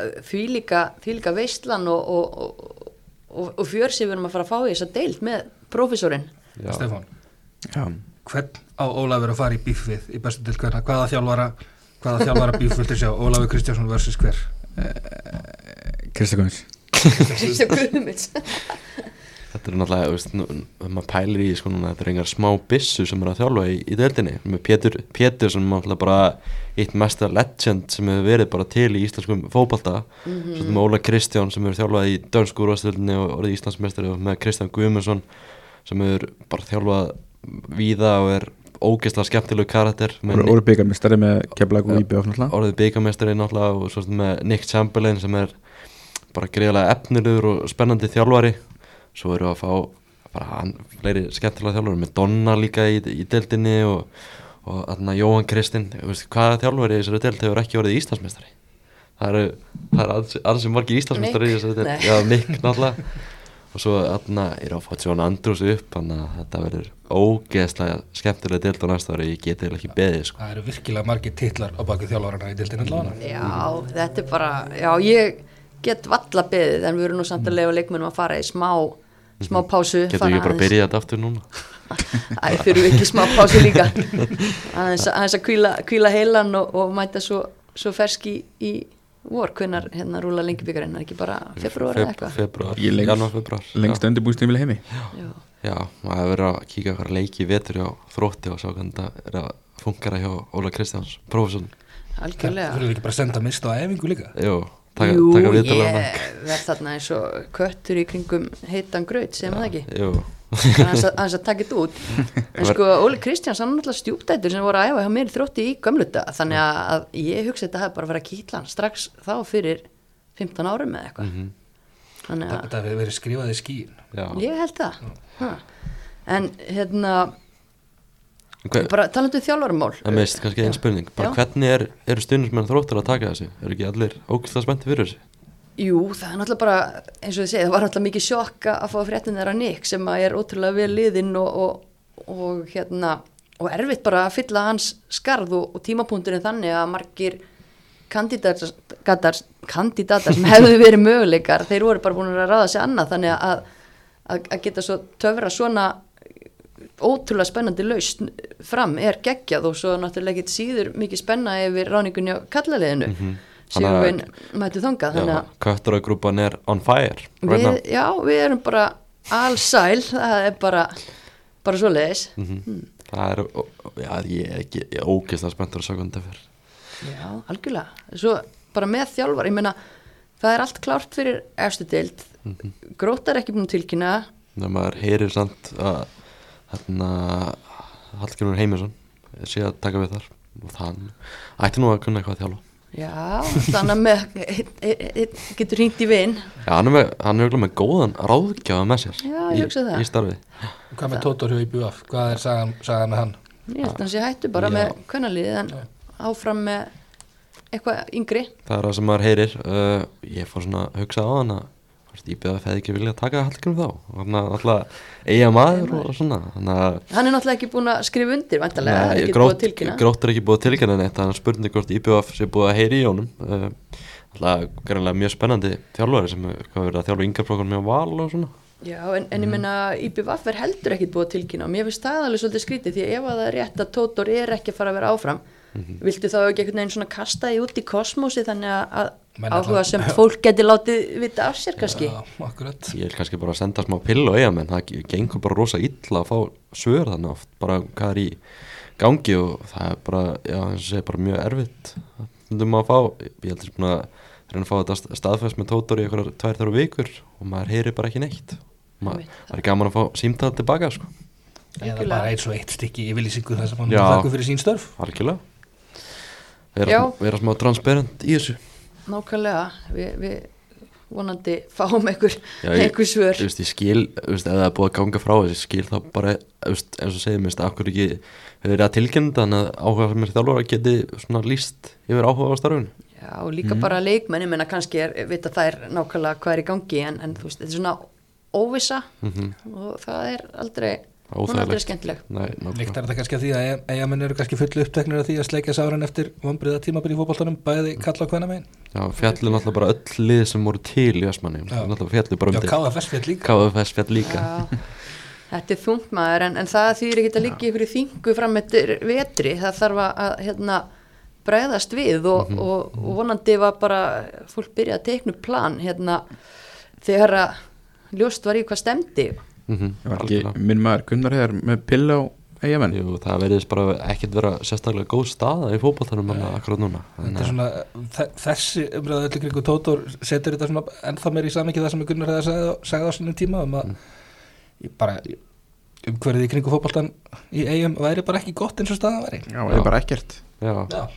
líka veistlan og, og, og, og, og fjör sem við erum að fara að fá í þessa deild með. Stefán, Já, hvern á Ólafur að fara í bífið í bestu til hverna, hvaða þjálfara hvaða þjálfara bíf viltu sjá, Ólafur Kristjánsson versus hver? Krista Guðmunds Kristján Guðmunds. Þetta er náttúrulega, þú veist, maður pælir í sko núna, þetta er engar smá bissu sem er að þjálfa í, í deildinni. Með Pétur, Pétur sem er náttúrulega bara eitt mesta legend sem hefur verið bara til í íslenskum fótbalta. Mm -hmm. Svo með Óla Kristján sem hefur þjálfað í dönsku úrvastöldinni og orðið Íslandsmeistari og með Kristján Guðmundsson sem hefur bara þjálfað víða og er ógeðslega skemmtilegu karakter. með Óri byggarmistari með Keflag og Íbjöf náttúrulega orðið byggamestari náttúrulega og svo með Nick Chamberlain sem er bara greiðlega efnilegur og spennandi þjálfari svo við að fá bara fleiri skemmtilega þjálfari með Donna líka í, í deildinni og, og þarna Jóhann Kristinn. Þú veist, hvaða þjálfari í þessari deild hefur ekki orðið Íslandsmeistari? Það eru, það eru ansi, ansi margir Íslandsmeistari í þessari deild. Nei. já, Nick náttúrulega. Og svo þarna er að fá John Andrews upp þannig að þetta verður ógeðslega skemmtilega deild á næsta ári. Ég geti eiginlega ekki beðið sko. það eru virkilega margir titlar á baku þjálfarana í allavega. Já, þetta er bara, já, ég get valla beðið en við erum nú samt að leifa leikmennum að fara í smá, smá pásu. getur ekki bara aðeins- byrjað þetta aftur núna? [LAUGHS] Æ, við ekki smá pásu líka. [LAUGHS] Aðeins, aðeins að kvíla, kvíla heilan og, og mæta svo, svo ferski í vor, hvenar hérna rúla er ekki bara februar eða eitthvað? februar, Ég lengst- janúar, februar. Lengst undirbúinstímil heimi. Já. já, maður hefur verið að kíka okkar leiki í vetur hjá þrótti og sjá hvernig þetta er að funkara hjá Óla Kristjáns, prófesson það algjörlega fyrir ekki bara að senda mist á æfingu líka? Jú, taka, Jú, taka ég verð þarna eins og köttur í kringum heitan graut, segjum það ekki? Aðeins að, aðeins að taka þetta út. [LAUGHS] En sko Óli Kristjáns hann er náttúrulega stjúptættur sem voru að æfa hjá mér í þrótti í gömluta þannig að, að ég hugsa þetta hefði bara verið að kýtla hann strax þá fyrir 15 árum eða eitthvað. Mhm. þannig að þetta hefur verið skrifað í skíin já. Ég held það. Ha. en hérna Hver, bara talandu þjálfarmál það meist kannski einn spurning bara Já. hvernig er, eru stundismenn þróttur að taka þessu? Eru ekki allir ógæslega spennti fyrir þessu? Jú, það er náttúrulega bara, eins og þið segið, það var náttúrulega mikið sjokka að fá fréttin þeirra Nick sem að er ótrúlega vel liðinn og, og, og hérna, og erfitt bara að fylla hans skarð og, tímapunkturinn þannig að margir kandidatar sem hefðu verið möguleikar, þeir voru bara búin að ráða sig annað þannig að, að, að geta svo töfra svona ótrúlega spennandi lausn fram er geggjað og svo náttúrulega ekkit síður mikið spenna yfir ráningunni á kallaliðinu mm -hmm. Þannig að- Sigurvin mættu þangað þannig að Kötturogrúpan er on fire við, já, við erum bara allsæl, það er bara bara svo leiðis Mhm. Það er, ó- ó- já, ég er ekki, ég er ógeðslega spenntur að það fyrir Já, algjörlega. Svo bara með þjálfar, ég meina, það er allt klárt fyrir efstu deild. Grótar ekki búin tilkynna. Þegar maður heyrir samt að hérna Hallgrimur Heimisson sé að taka við þar og það ætti nú að kunna eitthvað að þjálfa Já, þannig að með, einn- einn- einn getur hringt í vinn. Já, hann er, með, hann er örugglega með góðan ráðgjafa með sér Já, ég í, hugsa það. í starfi Hvað með Tótor hjá IBF? Hvað er sagan, sagan með hann? Ég held að hann sé hættu bara Já. með kvennaliðið en áfram með eitthvað yngri. Það er það sem maður heyrir uh, Ég fór svona að hugsa á hann að hvort Íbjöðaf hefði ekki viljað taka Hallgrim þá. Þannig að alltaf eiga maður og svona Þannig að Hann er náttúrulega ekki búin að skrifa undir, vantarlega, er ekki grótt, búin að grótt er ekki búið að tilkynna neitt Þannig að spurning hvort Íbjöðaf sé búið að heyri í honum. Alltaf greinlega mjög spennandi þjálfari sem hefur verið að þjálfa yngarflokkur með val og svona. Já, en, en ég meina IBVF er heldur ekkit búið að tilkynna og mér finnst það alveg svolítið skrítið því að ef að það er rétt að Tótor er ekki að fara að vera áfram viltu þá ekki einhvern veginn svona kasta því út í kosmosi þannig að, að áhuga sem fólk geti látið vita af sér kannski. Akkurat. Ég vil kannski bara senda smá pill og eiga menn Það gengur bara rosa illa að fá svör þannig oft Bara hvað er í gangi og það er bara, já, eins og segir bara mjög erfitt. Þundum að fá, ég held þess búin að reyna að fá þetta st- staðfest með tótor í einhverjar tvær þrjá vikur og maður heyri bara ekki neitt. Ma, Einmitt. Það. Er gaman að fá símtað tilbaka sko, Eða bara eins og eitt stykki yfirlýsingu þar sem hann þakku fyrir sín störf. algjörlega. Vera, vera smá transparent í þessu nákvæmlega. Við, við vonandi fáum einhver, Já, ég- einhver svör. veist, ég skil, ef það er búið að ganga frá þessi skil þá bara, eins og að okkur ekki hefur verið að tilkynna þannig að áhuga sem er þjálfur geti svona líst yfir áhuga á starfinu. Já, og líka bara leikmenn, ég meina kannski er, vita þær nákvæmlega hvað er í gangi en, en þú veist, þetta er svona óvissa og það er aldrei hún er aldrei Óþægilegt. skemmtileg. Nei, Líkt er þetta kannski að því að eigamenn eru kannski fullu uppteknir af því að sleikja sáran eftir vombriða tímabili í fótboltanum, bæði kalla á hvenna megin. Já, fjallu náttúrulega bara öll lið sem voru til í Asmanni Já. náttúrulega fjallu bara Já, um KFS fjall líka. KFS fjall líka. Já, þetta er þungt maður en, en það þýðir ekki að liggja ykkur í þingu fram eftir vetri, það þarf að hérna bregðast við og, og, og vonandi var bara fólk byrjað að teikna upp plan hérna þegar að ljóst var í hvað stemdi Mhm, Það var ekki minn maður Gunnar hefur með pillu á eigamenn Jú, það verðist bara ekkert vera sérstaklega góð staða í fótballtanum hann akkurat núna er að- svona, þe- þessi umræðu öllu kringu Tótor setur þetta svona ennþá meir í samvikið það sem Gunnar hefði sagði, sagði á sínum tíma um að ég bara umhverfið í kringu fótboltan í eigum væri bara ekki gott eins og staðan væri. Já, það er bara ekkert. Já, Já,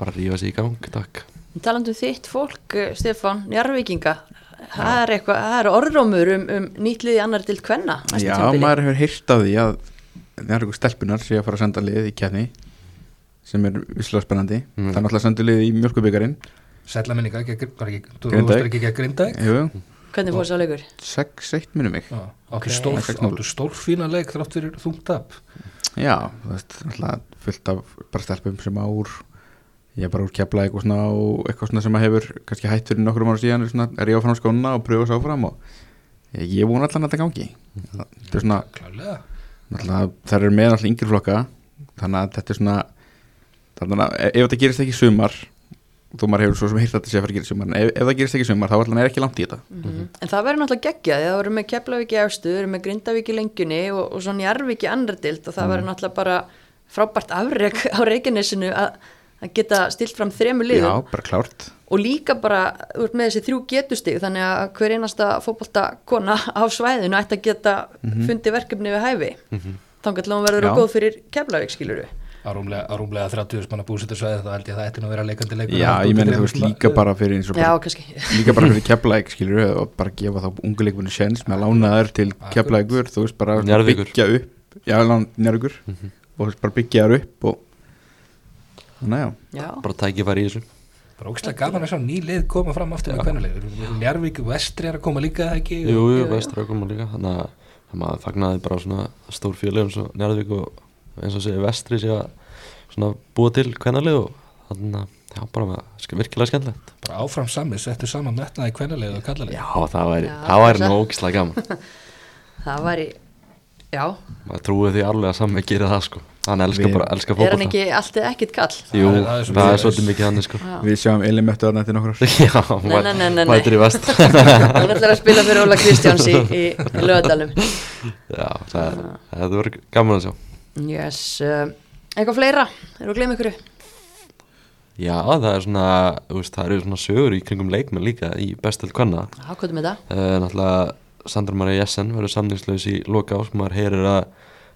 bara rífa sig í gang, takk. Talandi um þitt fólk, eh, Stefán, Njarvíkinga það er eitthvað, það er orðrómur um, um nýtlið í annar til kvenna næsta Já, maður hefur heyrt af því að það er eitthvað stelpunar sem ég að fara að senda lið í kefni sem er visslega spennandi. Mm. það er náttúrulega að senda lið í mjölkubikarinn sætla minninga, ekki, var ekki, þú varst ekki ekki að grinda Jú, Hvernig fór sá leikur? 6-1 minnum mig. Áttu stórfína leik þrátt fyrir þungt upp Já, þú veist, náttúrulega fullt af bara stelpum sem á úr ég er bara úr kefla eitthvað svona og eitthvað svona sem að hefur kannski hætt fyrir nokkrum ára síðan er svona, er ég áfram skóna og pröfa svo áfram og ég, ég vona allan að þetta gangi. Þetta er svona, klálega náttúrulega þær eru með náttúrulega yngri flokka þannig að þetta er svona þannig að ef þetta gerist ekki sumar þó maður hefur svo sem hýrt að þetta sé að fara að gera sumar en ef, ef það gerist ekki sumar þá allan er ekki langt í þetta. Mhm. En það verður náttúrulega geggjað, það verður með Keflavík í efstu, það verður með Grindavík í lengjunni og, og svo Njarvík í andra dild og það verður náttúrulega bara frábært afreg á Reykjanesinu að, að geta stilt fram þremur Já, liðum bara klárt. Og líka bara með þessi þrjú getustig þannig að hver einasta fótbolta kona á svæðinu ætti að geta fundið verkefni við hæfi. Þannig að hún verður góð fyrir Keflavík skilur við á rúmlega, á rúmlega 30 manna búsitur svæði þá held ég að það ætti nú að vera leikandi leikur. Já, ég meni þú veist líka bara fyrir eins og Já, bara, kannski. líka bara fyrir keflæk skilur og bara gefa þá ungu leikmennu sjens með að lána þær til keflækur þú veist bara byggja upp já, njárvíkur og þú veist bara byggja þær upp og þannig já. Já, bara tækifæri í þessu. Bara ógstlega gaman að sjá ný lið koma fram aftur með hvernig Njarvík og Vestri er að koma líka ekki? Jú, jú, jú. vestur að koma líka. Þannig að að maður fagnaði bara svona stór félögum svo Njarðvík og eins og segja vestri sé að svona búa til hvernalið og þannig að já, bara með, virkilega skemmtilegt. Bara áfram sami, settu saman metnaði hvernig og kallalið Já, það væri, Já, það væri það- nú ógislega gaman. [LAUGHS] Það væri Já, maður trúi því alveg að Sammi gerir það sko hann elskar bara, elskar er hann ekki alltaf ekkit kall? Jú, Það er- svolítið- mikið hann sko. Við sjáum Elimöttu að nætti nokkur ár [LAUGHS] Já, Nei, nei, nei, nei, nei. mætir í vest [LAUGHS] Hún ætlar að spila fyrir Óla Kristjáns í, í, lögadalum Já, það, það verður gaman að sjá Yes, uh, eitthvað fleira? Við að gleyma ykkur? Já, það er svona, þú veist, það eru svona sögur í kringum leikmenn líka í bestöld kvanna Já, hvað er það? uh, Náttúrulega Sandra Maria Jessen verður samningslaus í loka ás maður heyrir að,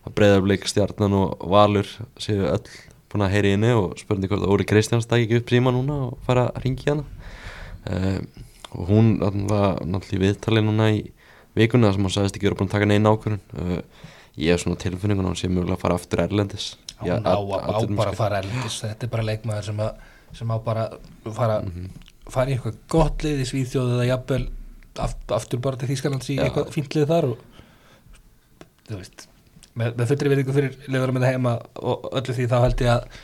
að breyðarbleik stjarnan og Valur séu öll búin að heyri inni og spurning hvort Óri Kristjáns dagi ekki upp síma núna og fara að ringi hana. Uh, og hún náttúrulega náttúrulega í viðtali núna í vikuna sem hún sagðist ekki vera búin að taka neina ákvörðun. Uh, ég hef svona tilfinningun hún sé mögulega að fara aftur erlendis. Hún á, á, á bara að fara erlendis. Þetta er bara leikmaður sem, að, sem á bara fara, fara í eitthvað gott lið í Svíþjóð eða jafnvel aft, aftur bara til Þýskalands í Já. eitthvað fínt lið þar og þú veist með, með fullri viðingu fyrir liðurum með heima og öllu því þá held ég að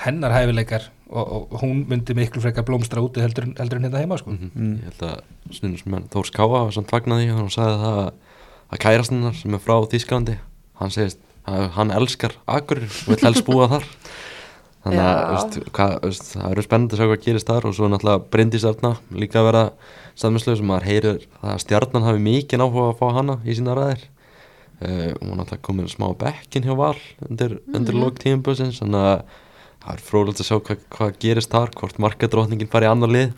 hennar hæfileikar og, og hún myndi miklu frekar blómstra úti heldur, heldur en hérna heima sko. mm. ég held að snunnismenn Þórs Káa var samt fagnaði og hann sagði það að, að kærastinnar sem er frá Þýskalandi hann segist að hann elskar Akur og vill helst búa þar [LAUGHS] þannig að veist, hvað, veist, það eru spennandi að sjá hvað gerist þar og svo náttúrulega Bryndís Arna líka að vera samminslega sem maður heyrir það að stjarnan hafi mikið áhuga að fá hana í sína ræðir uh, hún var náttúrulega komin smá bekkin hjá Val undir, undir Mhm. lók tímaböðsins þannig að það er frólægt að sjá hvað, hvað gerist þar hvort markadrótningin fari annar lið.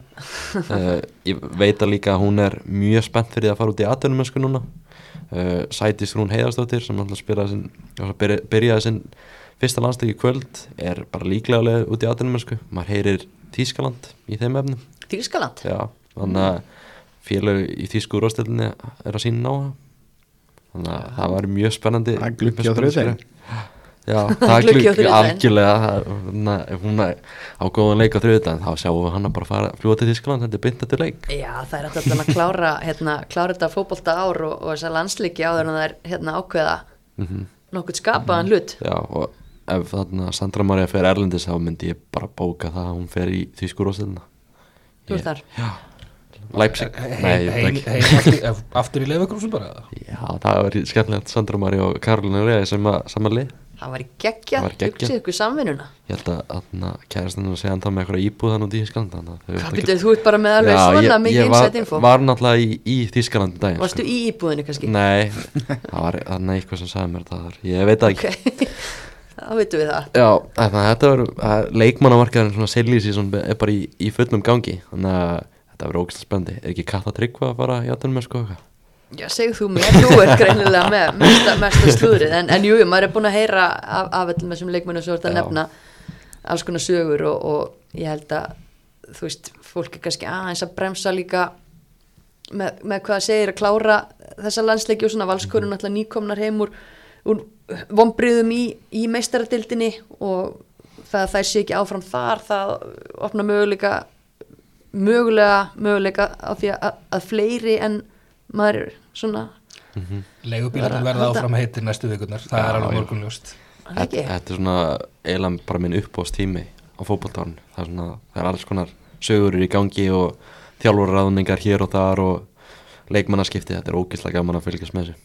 Uh, [LAUGHS] ég veit að líka að hún er mjög spennt fyrir að fara út í atvinnumösku núna. Uh, Sætis Rún Heiðarsdóttir sem náttúrulega sinn, já, byrja- byrjaði sinn fyrsta landsleik í kvöld er bara líklega út í atvinnumösku maður heyrir Þýskaland í þeim efnum. Þýrskaland? já, þannig að félag í Þýsku úrvarsdeildinni er að sína á það þannig að það var mjög spennandi Það gluggi á skref. Já, [LAUGHS] það þriðjudaginn. algjörlega það- hún er- ef hún er á góðan leik á þriðudaginn þá sjáum við hann að bara fara að fljúa til Þýskaland þetta er bynt eftir leik. Já, það er alltaf að klára, hérna, klára þetta fótbolta ár og, og þessa landsleiki áður en það er hérna, ákveða mm nokkuð skapaðan hlut. Já, og ef þarna Sandra Maria fer Erlendis þá myndi ég bara bóka það að hún fer í Þýsku Leipzig heim, Nei, ég heim, heim, ekki aftur, í leifagrúsum bara Já, það var skemmtilegt Sandra Maria og Karolina Rea sem að Það var í geggja, Það var geggjað. hugsið ykkur samvinnuna. Ég held að, að kærastinu segja hann þá með eitthvað íbúðan út í að byrjuð, þú ert bara með alveg Já, svona ég- mikið ég var, insight info. var náttúrulega í, í Þýskaland í daginn Varstu í íbúðinu kannski? Nei, það var þannig eitthvað sem sagði mér það Ég veit það ekki [LAUGHS] þá veitum við það. Já, þannig að þetta var leikmannamarkaðurinn svona seilísi sem er bara í, í fullum gangi Þannig að þetta verður ógæslega spendi Er ekki Katta Tryggva að fara í aðtunum með sko eitthvað? Já, segð þú mér, þú ert greinilega með mesta, mesta slúðrið, en, en jú, jú, maður er búin að heyra af, af öllum þessum leikmennum sem þú ert að nefna alls konar sögur og, og ég held að, þú veist, fólk er kannski aðeins að bremsa líka með, með hvað segir að klára þessa landsleiki og svona. Valskorun alltaf nýkomnar heim úr, úr vombriðum í, í meistaradildinni og það að þær sé ekki áfram þar, það opna möguleika mögulega, möguleika á því að, að fleiri en maður svona. Leigubílarnir Bara verða halda- áfram heitir næstu vikunar það Já, er alveg morgunljóst Þetta er svona eiginlega bara minn uppbóðstími á fótboltán það er svona, það er alls konar sögur í gangi og þjálfurraðningar hér og þar og leikmannaskipti, þetta er ógeðslega gaman að fylgjast með þessu.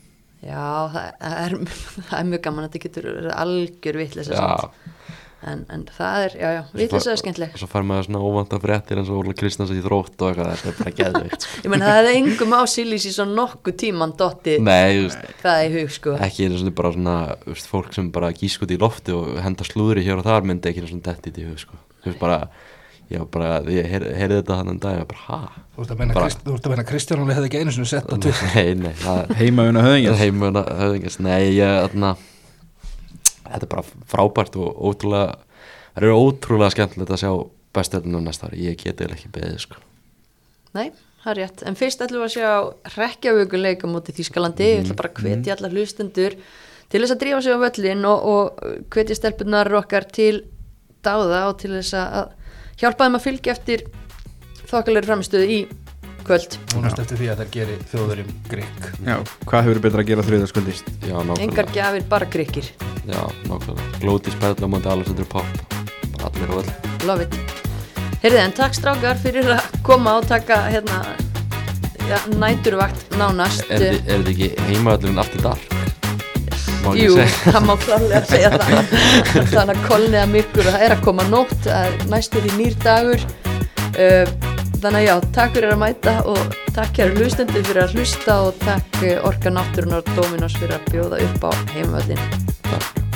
Já, það það er, [LAUGHS] það er mjög gaman að þetta getur verið algjör vitleisa Já. samt. En, en það er, já, já, vitleisa er skemmtileg og svo fær maður svona óvanta fréttir eins og Óla Kristjáns í þrótt og eitthvað, þetta er bara geðveikt sko. Ég menn það hefði engum á Silís í svo nokkuð tíman dotti Nei, veist, það í hug, sko ekki einu svona bara svona veist, fólk sem bara gísk út í lofti og henda slúðri hér og þar myndi ekki einu svona detti í hug sko. þú veist bara, já bara ég heyr- heyrði þetta þannig dag og bara, ha? þú ert að meina, Bara- að Kristján Óli hefði ekki einu sinni sett á Twitter Nei, nei, það Heimauna höfðingins heimuna höfðingast nei, ég, þarna þetta er bara frábært og ótrúlega það eru ótrúlega skemmtilegt að sjá bestöldinu næsta ári, ég geti ekki beðið sko. Nei, það er rétt, en fyrst ætlum við að sjá rekkjavökuleik á móti Þýskalandi. Ég ætla bara að hvetja allar hlustendur til þess að drífa sig á völlin og, og hvetja stelpunar okkar til dáða og til þess að hjálpa þeim að fylgja eftir þokkalegri framistöðu í kvöld vonast eftir því að þær geri þjóðurinn grikk. Já, hvað hefur betra að gera þriðaskvöldi? já, engar nákvæmlega, gjafir, bara krykkir já, nákvæmlega. Glóti spæðla Alexander Pop bara allir og öll. Love it. Heyrðu, en takk strákar fyrir að koma og taka hérna ja, næturvakt nánast. Er, er, er þetta ekki heimaðallurinn aftur dark? Má ekki Jú, [LAUGHS] það má klálega segja það. [LAUGHS] Þannig að kolniða myrkur og það er að koma nótt það er næstu því nýr dagur. Uh, Þannig að já, takk fyrir að mæta og takk kæru hlustendur fyrir að hlusta og takk uh, Orka Náttúrunar Dominos fyrir að bjóða upp á heimavöllin Takk